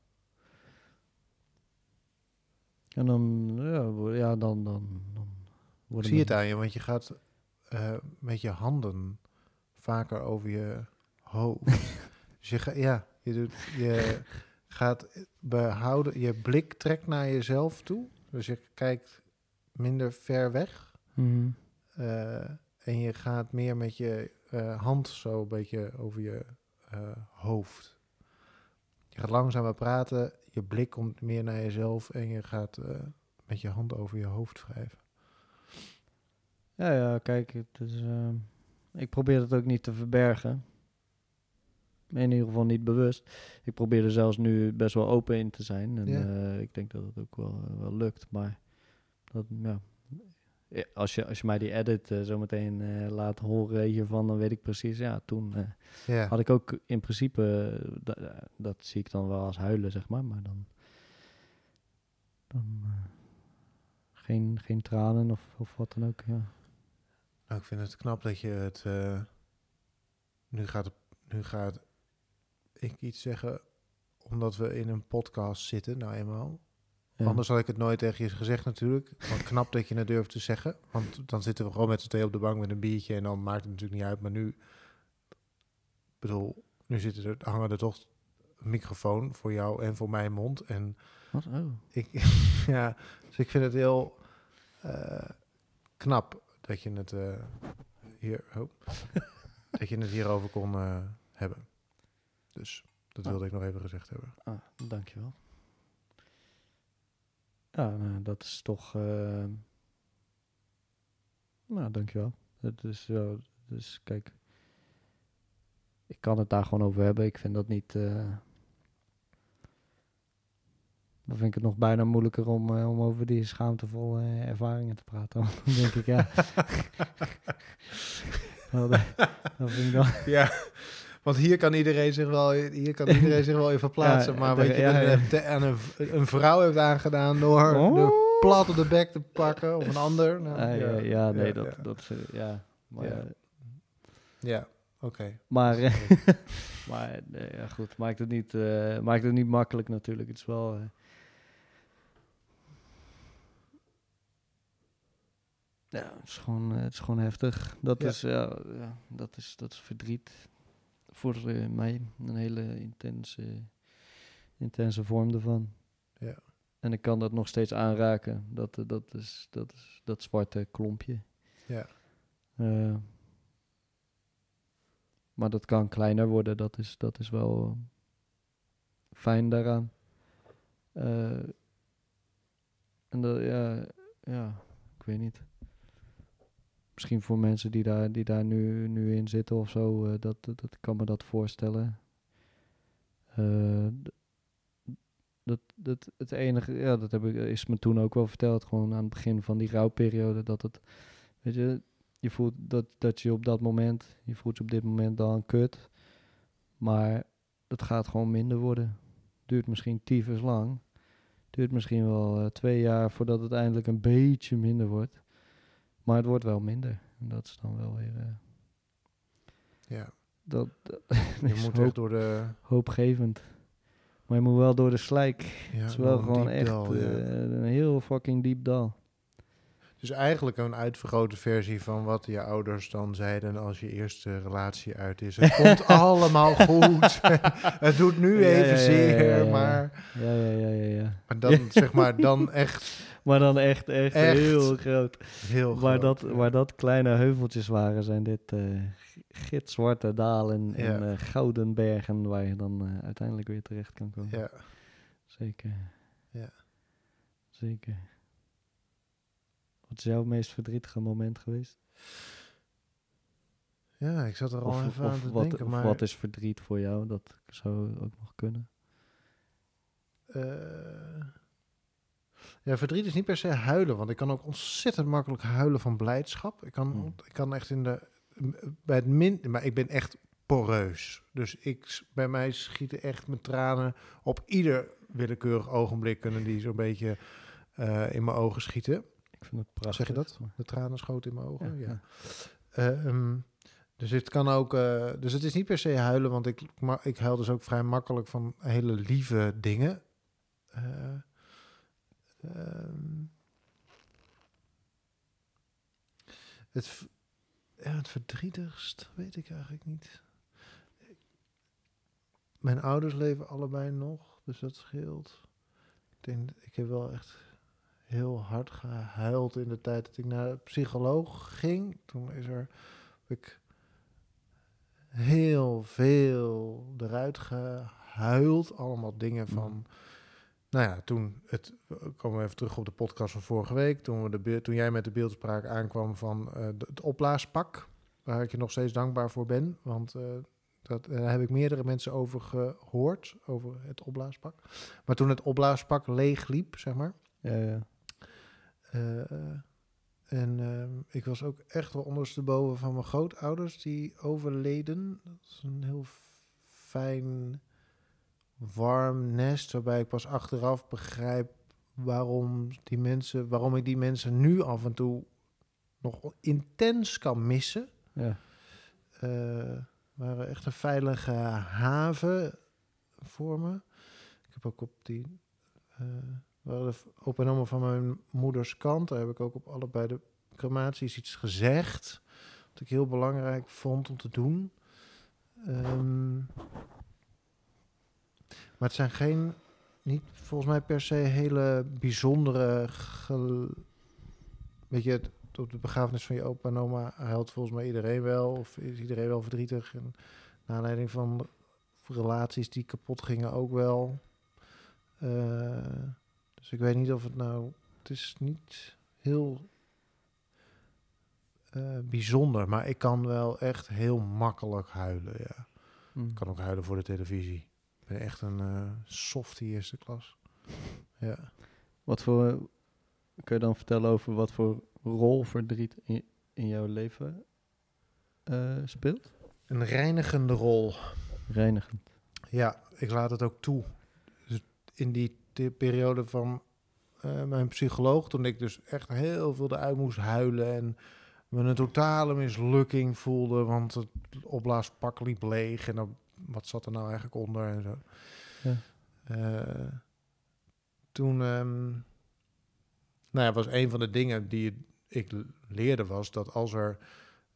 En dan, ja, ja dan, dan, dan Ik zie het aan je, want je gaat eh, met je handen vaker over je hoofd. Dus je, ga, ja, je, doet, je [LAUGHS] gaat behouden, je blik trekt naar jezelf toe. Dus je kijkt minder ver weg. Mhm. Eh, en je gaat meer met je eh, hand zo een beetje over je eh, hoofd. Je gaat langzamer praten, je blik komt meer naar jezelf en je gaat met je hand over je hoofd wrijven. Ja, ja, kijk, het is, ik probeer het ook niet te verbergen. In ieder geval niet bewust. Ik probeer er zelfs nu best wel open in te zijn. En Ja. eh, ik denk dat het ook wel, wel lukt. Maar dat, ja. Ja, Als je, als je mij die edit eh, zo meteen eh, laat horen hiervan, dan weet ik precies. Ja, toen eh, had ik ook in principe, eh, da- eh, dat zie ik dan wel als huilen, zeg maar. Maar dan, dan eh, geen, geen tranen of, of wat dan ook. Ja. nou, ik vind het knap dat je het. eh, nu gaat het. Nu gaat ik iets zeggen omdat we in een podcast zitten, nou eenmaal. Ja. Anders had ik het nooit tegen je gezegd natuurlijk. Maar knap dat je het durft te zeggen. Want dan zitten we gewoon met z'n tweeën op de bank met een biertje... en dan maakt het natuurlijk niet uit. Maar nu, bedoel, nu zitten er, hangen er toch een microfoon voor jou en voor mijn mond. En Wat? Oh. ik, [LAUGHS] ja, dus ik vind het heel eh, knap dat je het eh, hier, oh, [LAUGHS] dat je het hierover kon eh, hebben. Dus dat Ah. wilde ik nog even gezegd hebben. Ah, dankjewel. Ja, nou, dat is toch... eh nou, dankjewel. Het is zo... Dus kijk... Ik kan het daar gewoon over hebben. Ik vind dat niet... eh dan vind ik het nog bijna moeilijker om, eh, om over die schaamtevolle ervaringen te praten. [LAUGHS] Want dan denk ik, ja... [LAUGHS] [LAUGHS] Nou, dat, dat vind ik dan... Ja, want hier kan iedereen zich wel, hier kan iedereen zich wel even plaatsen. [LAUGHS] Ja, maar de- weet je, ja, aan een, een vrouw heeft aangedaan door Oh. de plat op de bek te pakken of een ander. Nou, Ah, ja, ja, nee, dat... ja. dat eh, ja, maar... Ja. eh, Ja, oké. Maar, eh, [LAUGHS] maar nee, ja, goed, maakt het, niet, eh, maakt het niet makkelijk natuurlijk. Het is wel... eh, ja, het is gewoon, het is gewoon heftig. Dat, Ja. is, ja, ja, dat, is, dat is verdriet voor eh, mij. Een hele intense, intense vorm ervan. Ja. En ik kan dat nog steeds aanraken. Dat, eh, dat, is, dat, is, dat zwarte klompje. Ja. Eh, maar dat kan kleiner worden, dat is, dat is wel fijn daaraan. En dat, ja, ja, ik weet niet. Misschien voor mensen die daar, die daar nu, nu in zitten of zo, eh, dat, dat, kan me dat voorstellen. Eh, dat, dat, het enige, ja, dat heb ik, is me toen ook wel verteld, gewoon aan het begin van die rouwperiode, dat het, weet je, je voelt dat, dat je op dat moment, je voelt je op dit moment dan kut. Maar het gaat gewoon minder worden. Duurt misschien tyfus lang. Duurt misschien wel eh, twee jaar voordat het eindelijk een beetje minder wordt. Maar het wordt wel minder. En dat is dan wel weer. eh, Ja, dat, [LAUGHS] dat je moet hoop- echt door de... hoopgevend. Maar je moet wel door de slijk. Ja, het is wel gewoon echt dal, ja. eh, een heel fucking diep dal. Dus eigenlijk een uitvergrote versie van wat je ouders dan zeiden als je eerste relatie uit is. Het komt [LAUGHS] allemaal goed. [LAUGHS] het doet nu even zeer, maar, ja, ja, ja, ja. maar dan zeg maar dan echt Maar dan echt, echt, Echt. heel groot. heel waar, groot, dat, ja. waar dat kleine heuveltjes waren, zijn dit eh gitzwarte dalen en Ja. eh, gouden bergen waar je dan eh, uiteindelijk weer terecht kan komen. Ja, Zeker. Ja. Zeker. Wat is jouw meest verdrietige moment geweest? ja, ik zat er al Of, even aan te wat, denken, of maar wat is verdriet voor jou? Dat zou ook nog kunnen. eh, ja, verdriet is niet per se huilen, want ik kan ook ontzettend makkelijk huilen van blijdschap. Ik kan, Hmm. ik kan echt in de bij het min, maar ik ben echt poreus. Dus ik, bij mij schieten echt mijn tranen op ieder willekeurig ogenblik kunnen die zo'n beetje eh, in mijn ogen schieten. Ik vind het prachtig. Zeg je dat? De tranen schoten in mijn ogen. Ja, Ja. ja. Ehm, dus het kan ook. eh, dus het is niet per se huilen, want ik, maar ik huil dus ook vrij makkelijk van hele lieve dingen. Eh, ehm, het, ja, het verdrietigst weet ik eigenlijk niet. Mijn ouders leven allebei nog, dus dat scheelt. Ik denk, ik heb wel echt heel hard gehuild in de tijd dat ik naar de psycholoog ging. Toen is er, heb ik heel veel eruit gehuild. Allemaal dingen van... Nou ja, toen het... we komen even terug op de podcast van vorige week. Toen, we de, toen jij met de beeldspraak aankwam van eh, het opblaaspak. Waar ik je nog steeds dankbaar voor ben. Want eh, dat, daar heb ik meerdere mensen over gehoord. Over het opblaaspak. Maar toen het opblaaspak leeg liep, zeg maar. Ja, ja. Eh, en ik was ook echt wel ondersteboven van mijn grootouders die overleden. Dat is een heel fijn, warm nest, waarbij ik pas achteraf begrijp waarom die mensen, waarom ik die mensen nu af en toe nog intens kan missen. ja. Eh, waren echt een veilige haven. voor me. Ik heb ook op die... eh waren opa en oma van mijn moeders kant. Daar heb ik ook op allebei de crematies iets gezegd. Wat ik heel belangrijk vond om te doen. Ehm, maar het zijn geen, niet volgens mij per se hele bijzondere. gel- Weet je, het- op de begrafenis van je opa en oma huilt volgens mij iedereen wel. Of is iedereen wel verdrietig. En naar aanleiding van relaties die kapot gingen ook wel. Eh, dus ik weet niet of het nou. Het is niet heel eh, bijzonder, maar ik kan wel echt heel makkelijk huilen. Ja. Hm. Ik kan ook huilen voor de televisie. Echt een eh softie eerste klas. [LAUGHS] Ja. Wat voor, kun je dan vertellen over wat voor rol verdriet in, in jouw leven eh, speelt? Een reinigende rol. Reinigend. Ja, ik laat het ook toe. Dus in die periode van eh, mijn psycholoog, toen ik dus echt heel veel eruit moest huilen en me een totale mislukking voelde, want het opblaaspak liep leeg en dan, wat zat er nou eigenlijk onder en zo. Ja. Eh, toen, ehm, nou ja, was een van de dingen die ik leerde was dat als er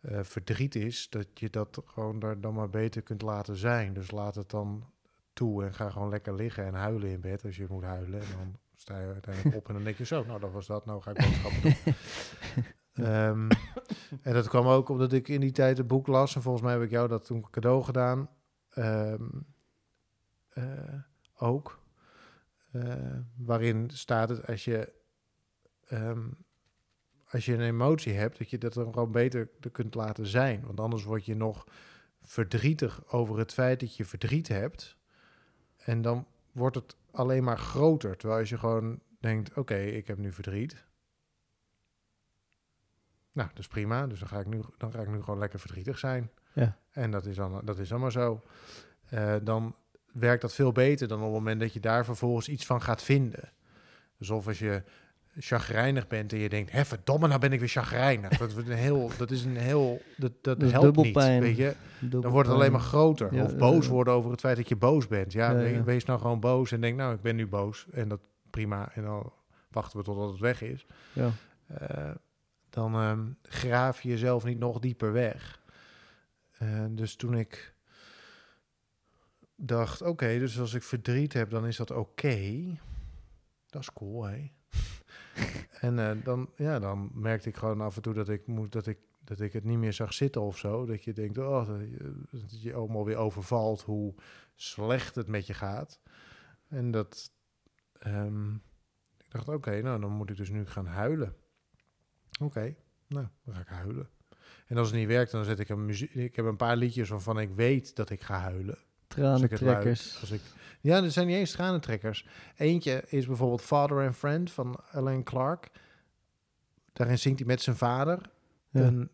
eh, verdriet is, dat je dat gewoon daar dan maar beter kunt laten zijn. Dus laat het dan toe en ga gewoon lekker liggen en huilen in bed als je moet huilen. En dan sta je uiteindelijk op en dan denk je zo, nou dat was dat, nou ga ik boodschappen doen. [LAUGHS] Ehm, en dat kwam ook omdat ik in die tijd het boek las en volgens mij heb ik jou dat toen cadeau gedaan. Ehm, eh, ook. Eh, waarin staat het als je ehm, als je een emotie hebt, dat je dat dan gewoon beter er kunt laten zijn. Want anders word je nog verdrietig over het feit dat je verdriet hebt. En dan wordt het alleen maar groter. Terwijl als je gewoon denkt, oké, ik heb nu verdriet. Nou, dat is prima. Dus dan ga ik nu, dan ga ik nu gewoon lekker verdrietig zijn. Ja. En dat is dan, dat is maar zo. Eh, dan werkt dat veel beter dan op het moment dat je daar vervolgens iets van gaat vinden. Dus of als je chagrijnig bent en je denkt, hè, verdomme, nou ben ik weer chagrijnig. Dat, wordt een heel, dat is een heel, dat, dat, helpt niet, weet je. Dubbel Dan wordt het alleen maar groter. Ja, of boos eh, worden over het feit dat je boos bent. Ja, Ja, we- ja. wees nou gewoon boos en denk, nou, ik ben nu boos. En dat prima. En dan wachten we totdat het weg is. Ja. Eh, dan ehm, graaf je jezelf niet nog dieper weg. Eh, dus toen ik dacht, oké, dus als ik verdriet heb, dan is dat oké. Dat is cool, hè? [LAUGHS] en eh, dan, ja, dan merkte ik gewoon af en toe dat ik, moet, dat, ik, dat ik het niet meer zag zitten of zo. Dat je denkt, oh, dat je, dat je allemaal weer overvalt hoe slecht het met je gaat. En dat, ehm, ik dacht, oké, nou, dan moet ik dus nu gaan huilen. Oké, nou, dan ga ik huilen. En als het niet werkt, dan zet ik een muziek. Ik heb een paar liedjes waarvan ik weet dat ik ga huilen. Tranentrekkers. Als ik, ja, er zijn niet eens tranentrekkers. Eentje is bijvoorbeeld Father and Friend van Alan Clark. Daarin zingt hij met zijn vader Ja. een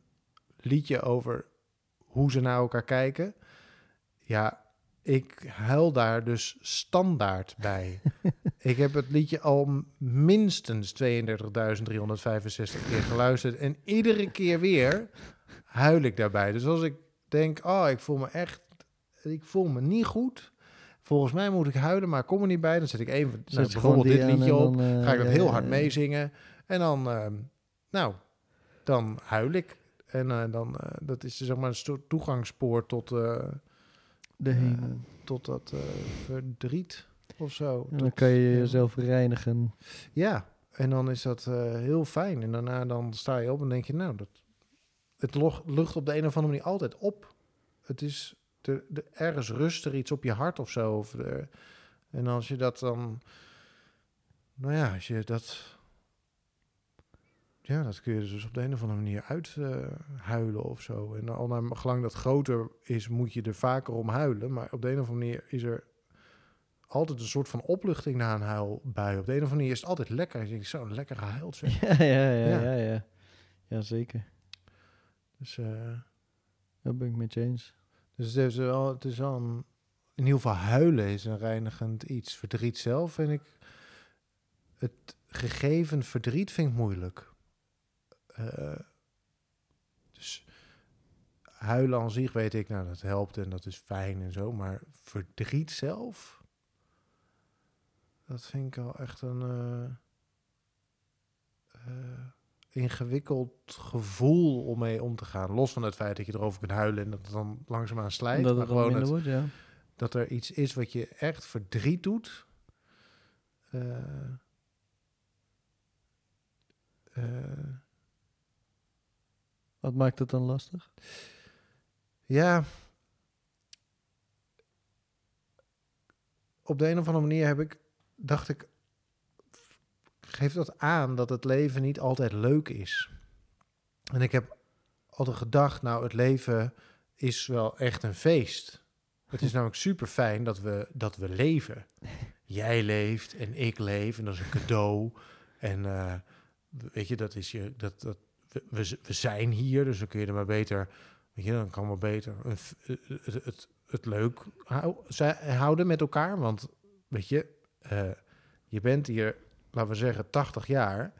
liedje over hoe ze naar elkaar kijken. Ja, ik huil daar dus standaard bij. [LAUGHS] ik heb het liedje al minstens 32.365 keer geluisterd. En iedere keer weer huil ik daarbij. Dus als ik denk, oh, ik voel me echt, ik voel me niet goed. Volgens mij moet ik huilen, maar ik kom er niet bij. Dan zet ik even Zet nou, bijvoorbeeld dit liedje op. dan, eh, Ga ik dat ja, heel hard meezingen. En dan, ehm, nou, dan huil ik. En eh, dan, eh, dat is zeg maar een soort toegangspoor tot, eh, De eh, hemel. tot dat eh, verdriet of zo. En dan Tot- kan je jezelf reinigen. Ja, en dan is dat eh, heel fijn. En daarna dan sta je op en denk je, nou, dat, het lucht op de een of andere manier altijd op. Het is, de, de, ergens rust er iets op je hart of zo. Of de, en als je dat dan, nou ja, als je dat, ja, dat kun je dus op de een of andere manier uithuilen of zo. En al naar gelang dat groter is, moet je er vaker om huilen. Maar op de een of andere manier is er altijd een soort van opluchting na een huilbui. Op de een of andere manier is het altijd lekker. Je denkt, zo, lekker gehuild zeg. [LAUGHS] Ja, ja, ja, Ja. ja. ja, ja. Dus, eh, Dat ben ik met je eens. dus het is wel, het is wel een, in ieder geval huilen is een reinigend iets. Verdriet zelf vind ik, het gegeven verdriet vind ik moeilijk. Eh, dus huilen aan zich weet ik, nou dat helpt en dat is fijn en zo. Maar verdriet zelf, dat vind ik al echt een eh, eh, ingewikkeld gevoel om mee om te gaan. Los van het feit dat je erover kunt huilen en dat het dan langzaamaan slijt. dat maar gewoon het, wordt, ja. dat er iets is wat je echt verdriet doet. Eh, eh, Wat maakt het dan lastig? Ja. Op de een of andere manier heb ik, dacht ik, geeft dat aan dat het leven niet altijd leuk is. En ik heb altijd gedacht, nou, het leven is wel echt een feest. Het is [LAUGHS] namelijk super fijn dat we, dat we leven. [LAUGHS] Jij leeft en ik leef en dat is een cadeau. En eh, weet je, dat is je, dat, dat, we, we, zijn hier, dus dan kun je er maar beter Weet je, dan kan maar beter een f- eh, het, het, het leuk houden met elkaar. Want weet je, eh, je bent hier, laten we zeggen, 80 jaar.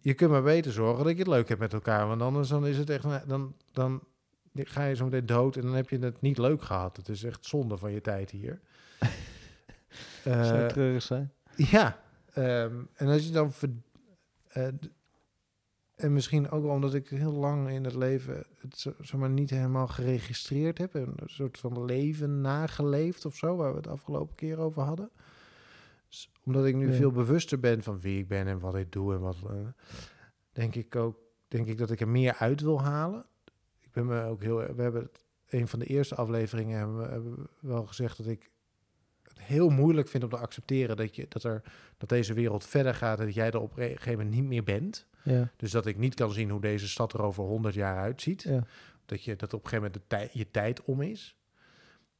Je kunt maar beter zorgen dat je het leuk hebt met elkaar. Want anders dan is het echt, dan, dan ga je zo meteen dood en dan heb je het niet leuk gehad. Het is echt zonde van je tijd hier. [LAUGHS] Eh, Zou treurig zijn? ja, ehm, en als je dan... ver- eh, en misschien ook wel omdat ik heel lang in het leven het zo, niet helemaal geregistreerd heb. En een soort van leven nageleefd of zo, waar we het afgelopen keer over hadden. Omdat ik nu Ja. veel bewuster ben van wie ik ben en wat ik doe en wat... eh, denk ik ook, denk ik dat ik er meer uit wil halen. Ik ben me ook heel... We hebben het, een van de eerste afleveringen hebben we, hebben we wel gezegd dat ik het heel moeilijk vind om te accepteren dat, je, dat, er, dat deze wereld verder gaat en dat jij er op een gegeven moment niet meer bent. Ja. Dus dat ik niet kan zien hoe deze stad er over 100 jaar uitziet. ja. Dat, je, dat op een gegeven moment de tij- je tijd om is.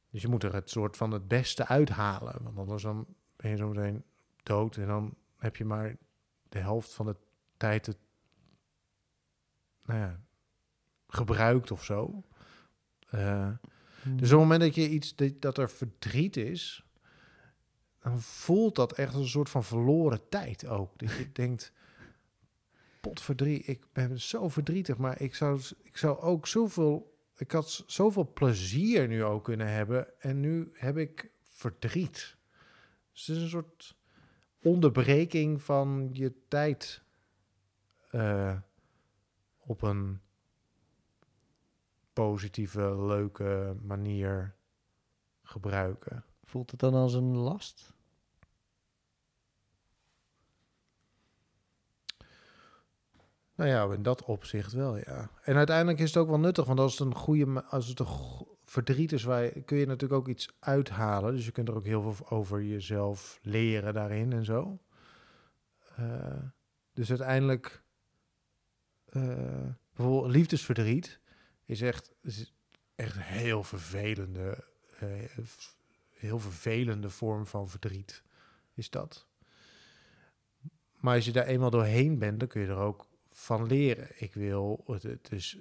Dus je moet er het soort van het beste uithalen. Want anders dan ben je zo meteen dood en dan heb je maar de helft van de tijd het, nou ja, gebruikt of zo. Eh, Hm. dus op het moment dat je iets dat, dat er verdriet is, dan voelt dat echt als een soort van verloren tijd ook. Dat je [LAUGHS] denkt, potverdriet, ik ben zo verdrietig, maar ik zou, ik zou ook zoveel, ik had zoveel plezier nu ook kunnen hebben en nu heb ik verdriet. Dus het is een soort onderbreking van je tijd eh, op een positieve, leuke manier gebruiken. Voelt het dan als een last? Nou ja, in dat opzicht wel, ja. En uiteindelijk is het ook wel nuttig, want als het een goede, als het een verdriet is, waar je, kun je natuurlijk ook iets uithalen. Dus je kunt er ook heel veel over jezelf leren daarin en zo. Eh, dus uiteindelijk, eh, bijvoorbeeld liefdesverdriet is echt, echt een heel vervelende, eh, heel vervelende vorm van verdriet, is dat. Maar als je daar eenmaal doorheen bent, dan kun je er ook van leren. Ik wil, het, het is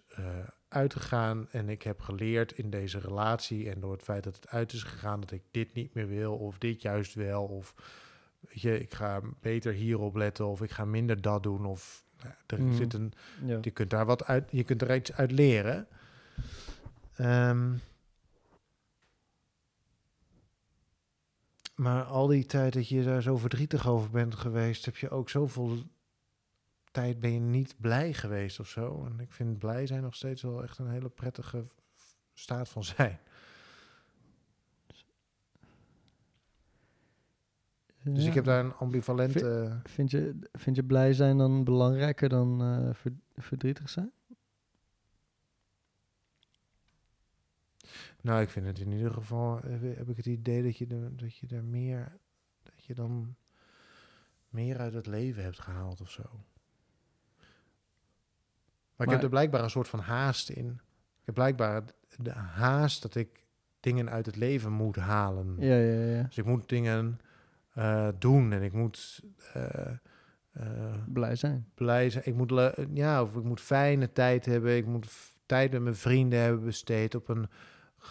uitgegaan en ik heb geleerd in deze relatie en door het feit dat het uit is gegaan dat ik dit niet meer wil of dit juist wel of weet je, ik ga beter hierop letten of ik ga minder dat doen of nou, ja, er Mhm. zit een, Ja. je kunt daar wat uit, je kunt er iets uit leren. Ehm, maar al die tijd dat je daar zo verdrietig over bent geweest, heb je ook zoveel tijd ben je niet blij geweest of zo. En ik vind blij zijn nog steeds wel echt een hele prettige staat van zijn. Dus ik heb daar een ambivalente. Vind je, vind je blij zijn dan belangrijker dan eh, ver- verdrietig zijn? Nou, ik vind het in ieder geval. Heb, ik het idee dat je, dat je er meer. Dat je dan meer uit het leven hebt gehaald of zo. Maar, ik heb er blijkbaar een soort van haast in. Ik heb blijkbaar de haast dat ik dingen uit het leven moet halen. Ja, ja, ja. Dus ik moet dingen eh, doen en ik moet eh, eh, Blij zijn. blij zijn. Ik moet, ja, of ik moet fijne tijd hebben. Ik moet tijd met mijn vrienden hebben besteed op een,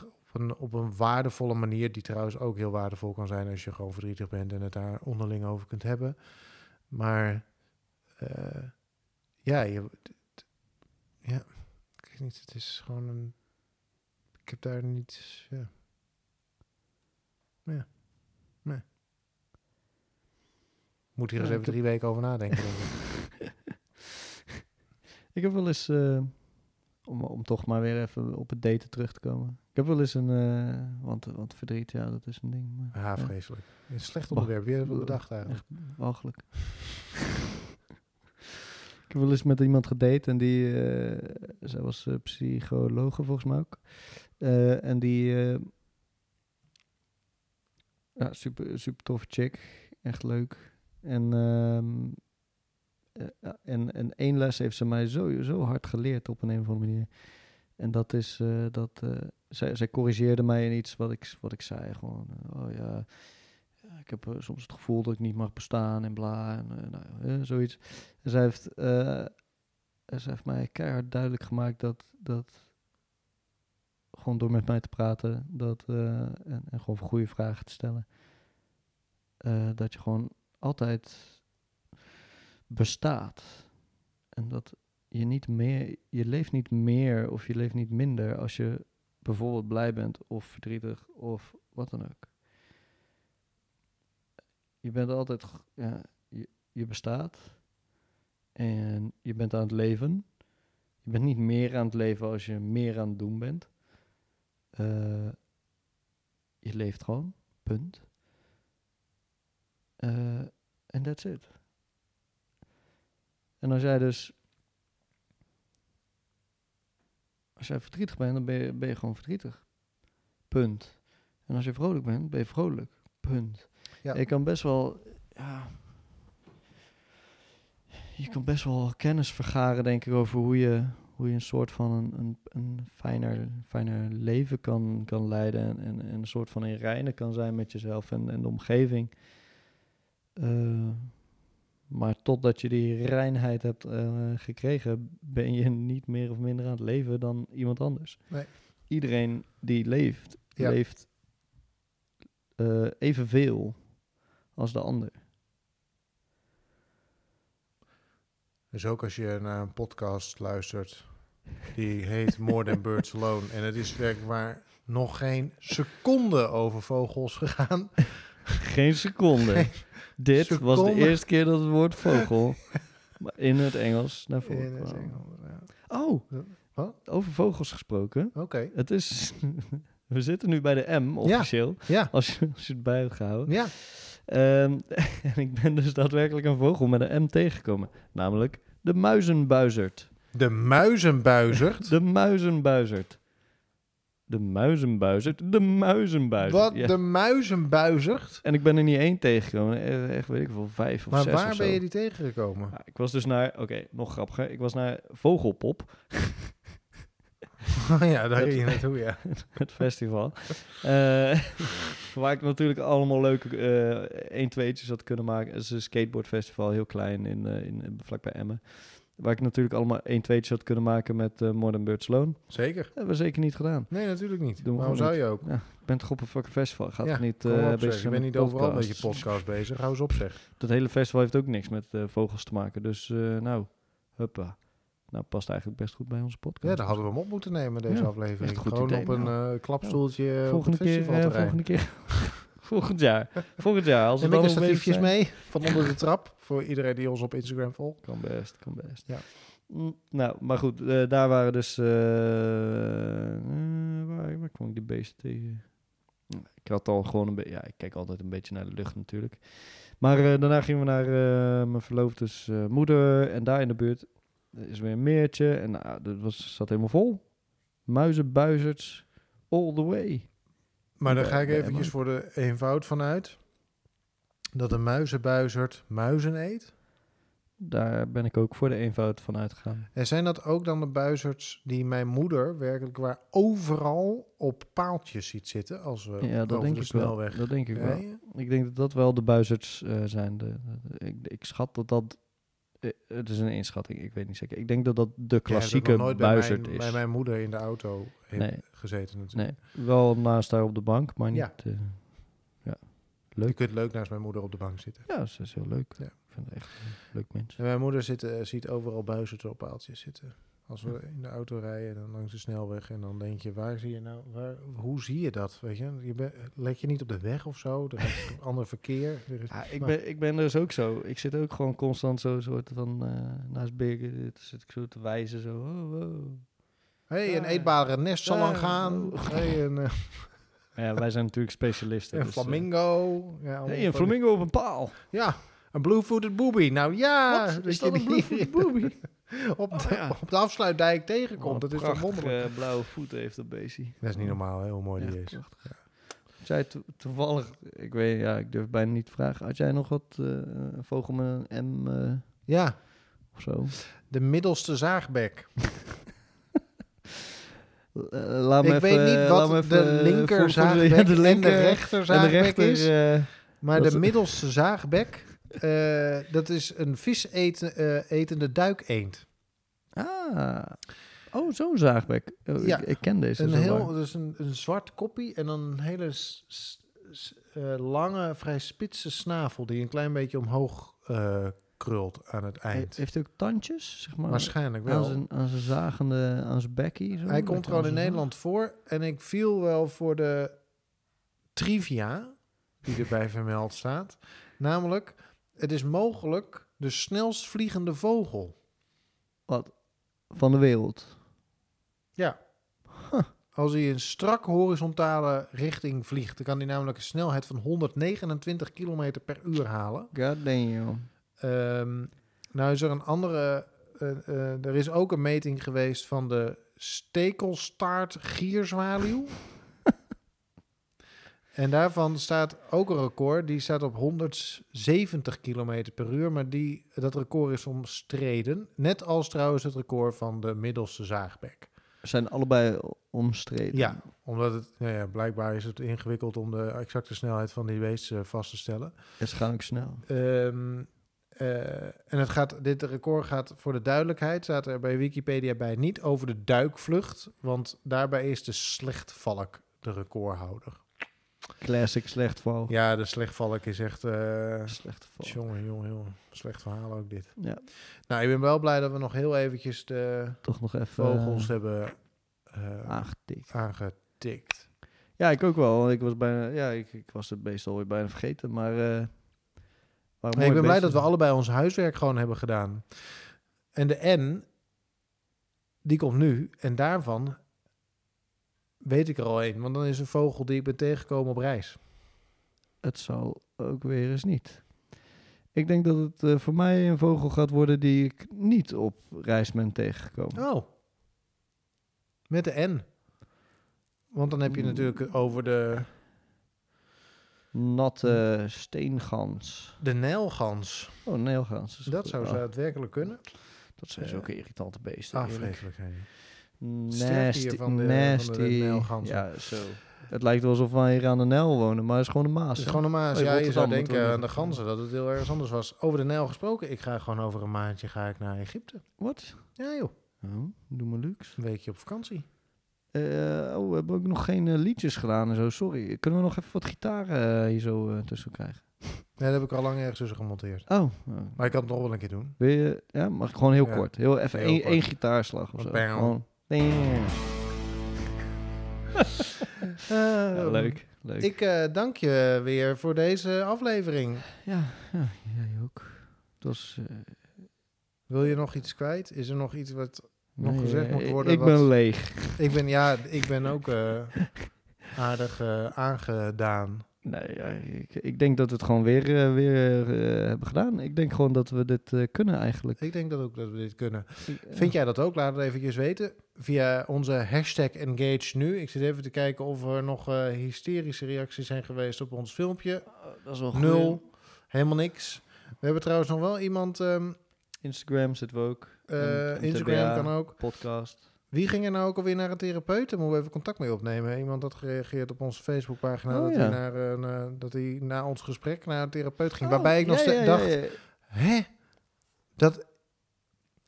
op een, op een waardevolle manier. Die trouwens ook heel waardevol kan zijn als je gewoon verdrietig bent en het daar onderling over kunt hebben. Maar ja, je, ja, ik weet niet. Het is gewoon een. Ik heb daar niet. Ja. Ja. Nee. Moet hier eens even heb- drie weken over nadenken. denk ik. [LAUGHS] Ik heb wel eens, eh, om, om toch maar weer even op het daten terug te komen. Ik heb wel eens een, eh, want, want verdriet, ja, dat is een ding. Maar, ja, ja, vreselijk. Een slecht onderwerp. Weer bedacht eigenlijk. echt walgelijk. [LAUGHS] ik heb wel eens met iemand gedate en die, eh zij was eh, psychologe volgens mij ook. Eh, en die, ja, super, super toffe chick. Echt leuk. En, ehm, eh, en, en één les heeft ze mij zo, zo hard geleerd op een, een of andere manier. En dat is dat zij, zij corrigeerde mij in iets wat ik, wat ik zei. Gewoon, oh ja, ik heb eh, soms het gevoel dat ik niet mag bestaan en bla. En, eh, nou, zoiets. En zij heeft, eh, heeft mij keihard duidelijk gemaakt dat, dat gewoon door met mij te praten dat, en, en gewoon goede vragen te stellen, dat je gewoon altijd bestaat. En dat je niet meer, je leeft niet meer of je leeft niet minder als je bijvoorbeeld blij bent of verdrietig of wat dan ook. Je bent altijd, ja, je, je bestaat en je bent aan het leven. Je bent niet meer aan het leven als je meer aan het doen bent. Eh, je leeft gewoon, punt. Eh, En that's it. En als jij dus... Als jij verdrietig bent, dan ben je, ben je gewoon verdrietig. Punt. En als je vrolijk bent, ben je vrolijk. Punt. Ja. Je kan best wel... Ja, je kan best wel kennis vergaren, denk ik, over hoe je, hoe je een soort van een, een, een fijner, fijner leven kan, kan leiden. En, en, en een soort van in reinen kan zijn met jezelf en, en de omgeving. Eh, maar totdat je die reinheid hebt eh, gekregen, ben je niet meer of minder aan het leven dan iemand anders. Nee. Iedereen die leeft, Ja. leeft eh, evenveel als de ander. Dus ook als je naar een podcast luistert, die heet More Than Birds Alone. En het is werkelijk waar nog geen seconde over vogels gegaan. Geen seconde. Geen Dit was de eerste keer dat het woord vogel in het Engels naar voren kwam. Engels, ja. Oh, Wat? over vogels gesproken. Oké, Het is... [LAUGHS] We zitten nu bij de M, officieel. ja, Als, je, als je het bij hebt gehouden. ja. Ehm, [LAUGHS] en ik ben dus daadwerkelijk een vogel met een M tegengekomen. Namelijk de muizenbuizerd. De muizenbuizerd. [LAUGHS] De muizenbuizerd. De muizenbuizerd. De muizenbuizerd. Wat? Ja. De muizenbuizerd? En ik ben er niet één tegengekomen. Echt, weet ik wel, vijf of Maar zes waar of ben je die tegengekomen? Ik was dus naar... Oké, nog grappiger. Ik was naar Vogelpop. [LAUGHS] [LAUGHS] Oh ja, daar ging je naartoe, ja. [LAUGHS] het festival. Eh, [LAUGHS] waar ik natuurlijk allemaal leuke eh 1 2'tjes had kunnen maken. Het is een skateboardfestival, heel klein, in, eh, in, in, vlakbij Emmen. Waar ik natuurlijk allemaal 1 2'tjes had kunnen maken met eh Modern Birds Loan. Zeker. Dat hebben we zeker niet gedaan. Nee, natuurlijk niet. Doen Waarom zou je ook? Ik ben toch op een fucking festival. Gaat ja, niet op, bezig zijn bent met niet overal met je podcast bezig. Hou eens op, zeg. Dat hele festival heeft ook niks met vogels te maken. Dus nou, huppa. Nou, past eigenlijk best goed bij onze podcast. Ja, daar hadden we hem op moeten nemen, deze Ja, aflevering. goed Gewoon idee. op een Nou, eh, klapstoeltje op volgende het keer, eh, volgende keer. [LAUGHS] volgend jaar. Volgend jaar. Als we Neem ik nog bezig statiefjes zijn. mee van onder de trap. Voor iedereen die ons op Instagram volgt. Kan best, kan best. Ja. Mm, Nou, maar goed, eh, daar waren dus... eh, eh, waar, waar kwam ik die beesten tegen? Nou, Ik had al gewoon een beetje... Ja, ik kijk altijd een beetje naar de lucht natuurlijk. Maar eh, daarna gingen we naar eh, mijn verloofdes eh, moeder. En daar in de buurt is weer een meertje. En nou, dat was, zat helemaal vol. Muizen, buizerds, all the way. Maar dan Bij- ga ik eventjes voor de eenvoud vanuit. Dat een muizenbuizerd muizen eet. Daar ben ik ook voor de eenvoud van uitgegaan. En zijn dat ook dan de buizerds die mijn moeder werkelijk waar overal op paaltjes ziet zitten als we Ja, dat denk de ik wel. Dat denk ik wel. Ik denk dat dat wel de buizerds eh, zijn. De, de- de- ik, ik schat dat dat... eh, het is een inschatting, ik weet niet zeker. Ik denk dat dat de klassieke nooit bij buizerd mijn, is. bij mijn moeder in de auto heeft Nee. gezeten natuurlijk. Nee, wel naast haar op de bank, maar niet... Ja. eh, ja, Je leuk. kunt leuk naast mijn moeder op de bank zitten. Ja, ze is heel leuk. Ja. Ik vind het echt een leuk mens. En mijn moeder zit, eh, ziet overal buizerds op paaltjes zitten. Als we in de auto rijden, dan langs de snelweg. En dan denk je, waar zie je nou, waar, hoe zie je dat? Weet je, je bent- let je niet op de weg of zo? Er is ander verkeer. Er is, Ja, ik, ben, ik ben dus ook zo. Ik zit ook gewoon constant zo soort van eh, naast Big. eh, zit ik zo te wijzen. Zo. Oh, oh. hey, een Ja. eetbare nest zal Ja, lang gaan. oh. [LAUGHS] Hey, een, eh, Ja, wij zijn natuurlijk specialisten. een dus, flamingo. Ja, hey, een flamingo op een paal. Ja, een blue-footed booby. Nou ja, Wat? Is dat een die blue booby? Op, de, Oh, ja. op de afsluitdijk tegenkomt. dat is toch wonderlijk. eh, blauwe voeten heeft dat beestje. Dat is niet normaal, hoe mooi die Ja, is. Ik to- toevallig, ik weet, ja, ik durf bijna niet te vragen. Had jij nog wat, eh, een vogel met een M eh, Ja, of zo? de middelste zaagbek. [LAUGHS] Eh, laat me Ik even, weet niet eh, wat me de eh, linker zaagbek ja, de en linker de rechter en de zaagbek rechter, is. eh, Maar de is- middelste zaagbek, eh, dat is een vis eten, eh, etende duikeend. ah, oh, zo'n zaagbek. Oh, Ja, ik, ik ken deze. Een heel, dus een, een zwart koppie en dan een hele s- s- s- eh, lange, vrij spitse snavel die een klein beetje omhoog krult aan het He- eind. Heeft hij ook tandjes, zeg maar? Waarschijnlijk aan wel. zijn, aan zijn zagende, aan zijn bekkie. Zo, Hij komt gewoon in. Nederland voor. En ik viel wel voor de trivia die erbij vermeld staat. Namelijk, het is mogelijk de snelst vliegende vogel. Wat? Van de wereld. Ja. Als hij in strak horizontale richting vliegt, dan kan hij namelijk een snelheid van 129 km per uur halen. God damn. Ehm, nou is er een andere. eh, eh, er is ook een meting geweest van de stekelstaart gierzwaluw. En daarvan staat ook een record. Die staat op 170 km per uur. Maar die, dat record is omstreden. Net als trouwens het record van de middelste zaagbek. Zijn allebei omstreden. Ja, omdat het nou ja, blijkbaar is het ingewikkeld om de exacte snelheid van die beest eh, vast te stellen. Gaan ook snel. Ehm, eh, en het gaat, dit record gaat voor de duidelijkheid, staat er bij Wikipedia bij, niet over de duikvlucht, want daarbij is de slechtvalk de recordhouder. Classic slecht val. Ja, de slechtvalk is echt, eh Slechte val. jongen, jongen, jongen, slecht verhaal ook dit. Ja, Nou, ik ben wel blij dat we nog heel eventjes de toch nog even vogels eh, hebben eh, aangetikt. aangetikt. Ja, ik ook wel. Ik was bijna, ja, ik, ik was het beest alweer bijna vergeten, maar. eh, Nee, ik ben blij dat we allebei ons huiswerk gewoon hebben gedaan. En de N, die komt nu. En daarvan weet ik er al één. Want dan is een vogel die ik ben tegengekomen op reis. Het zal ook weer eens niet. Ik denk dat het eh, voor mij een vogel gaat worden die ik niet op reis ben tegengekomen. Oh. Met de N. Want dan heb je Oeh. natuurlijk over de, Natte steengans. de Nijlgans. Oh, neelgans. is Dat zou Oh, daadwerkelijk kunnen. Dat zijn zulke irritante beesten. Ah, eerlijk. Nasty, hier van de- van de nasty. Nijlganzen. Ja, zo. Het lijkt wel alsof wij hier aan de Nijl wonen, maar het is gewoon de Maas. Het is gewoon een maas. Oh, ja, je zou denken aan de ganzen dat het heel ergens anders was. Over de Nijl gesproken. Ik ga gewoon over een maandje ga ik naar Egypte. Wat? Ja joh, Oh, doe maar luxe. een weekje op vakantie. Eh, oh, we hebben ook nog geen eh, liedjes gedaan en zo. Sorry. Kunnen we nog even wat gitaren eh, hier zo tussen krijgen? Nee, dat heb ik al lang ergens tussen gemonteerd. Oh. Maar ik kan het nog wel een keer doen. wil je... Ja, mag ik gewoon heel Ja. kort. Heel even één, gitaarslag of zo. Gewoon... Ja, [LAUGHS] leuk, leuk. Ik eh, dank je weer voor deze aflevering. Ja, ja, jij ook. Het was... eh, Wil je nog iets kwijt? Is er nog iets wat... Nog nee, gezegd eh, moet worden Ik wat- ben leeg. Ik ben, ja, ik ben ook eh, aardig eh, aangedaan. Nee, ja, ik, ik denk dat we het gewoon weer, eh, weer eh, hebben gedaan. Ik denk gewoon dat we dit eh, kunnen eigenlijk. Ik denk dat ook dat we dit kunnen. Vind jij dat ook? Laat het eventjes weten. Via onze hashtag Engage nu. Ik zit even te kijken of er nog hysterische reacties zijn geweest op ons filmpje. Oh, dat is wel goed. Nul. Helemaal niks. We hebben trouwens nog wel iemand... ehm, Instagram zitten we ook. En- en Instagram TBA, kan ook. Podcast. Wie ging er nou ook alweer naar een therapeut? Daar moeten we even contact mee opnemen. Iemand had gereageerd op onze Facebookpagina Oh, dat, ja. hij naar, een, eh, dat hij na ons gesprek naar een therapeut ging. Oh, waarbij ik nog ja, dacht, hè? Dat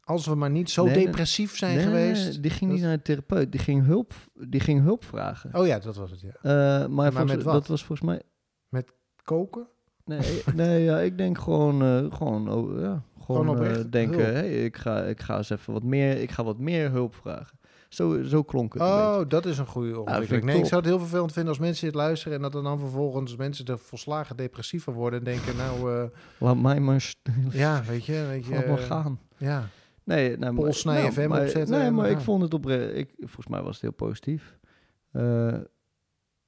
als we maar niet zo Nee, depressief zijn Nee, geweest. die ging niet naar de therapeut. Die ging hulp, die ging hulp vragen. Oh ja, dat was het, ja. Eh, maar volgens- met wat? dat was volgens mij... Koken? Nee, [LAUGHS] nee ja, ik denk gewoon, eh, gewoon, oh, ja, Gewoon oprecht denken, hey, ik, ga, ik ga eens even wat meer, ik ga wat meer hulp vragen. Zo, zo klonk het. Oh, dat is een goede ontwikkeling. ik nee, ik zou het heel vervelend vinden als mensen dit luisteren en dat er dan vervolgens mensen er volslagen depressiever worden en denken, nou, eh, Laat mij maar, ja, weet je, weet je, laat maar gaan. ja. Nee, nou, Polsnij nou, FM maar- opzetten Nee, maar ik vond het oprecht, ik, volgens mij was het heel positief. Eh,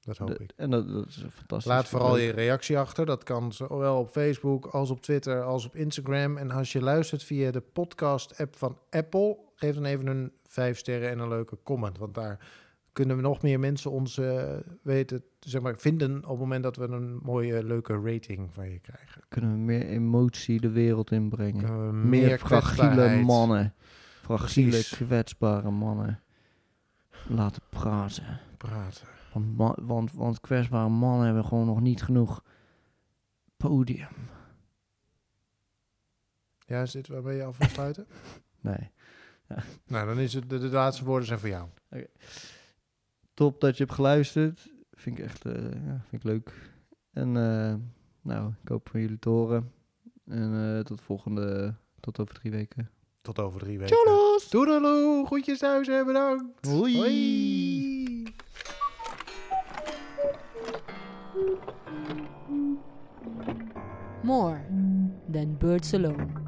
Dat hoop de- ik. En dat, dat is fantastisch. Laat vooral je reactie achter. Dat kan zowel op Facebook als op Twitter als op Instagram. En als je luistert via de podcast-app van Apple, geef dan even een vijf sterren en een leuke comment. Want daar kunnen we nog meer mensen ons eh, weten, zeg maar, vinden op het moment dat we een mooie, leuke rating van je krijgen. Kunnen we meer emotie de wereld inbrengen. We meer, meer fragiele mannen. Fragiele, Precies. kwetsbare mannen. Laten praten. praten. Want, want, want kwetsbare mannen hebben gewoon nog niet genoeg podium. Ja, is dit waarmee je af wil sluiten? [LAUGHS] Nee. nou, dan is het, de, de laatste woorden zijn voor jou. Top dat je hebt geluisterd. Vind ik echt eh, ja, vind ik leuk. En eh, nou, ik hoop van jullie te horen. En eh, tot volgende, tot over drie weken. Tot over drie weken. Tjallos! Doedeloe, groetjes thuis en bedankt. Hoi. Hoi. More than birds alone.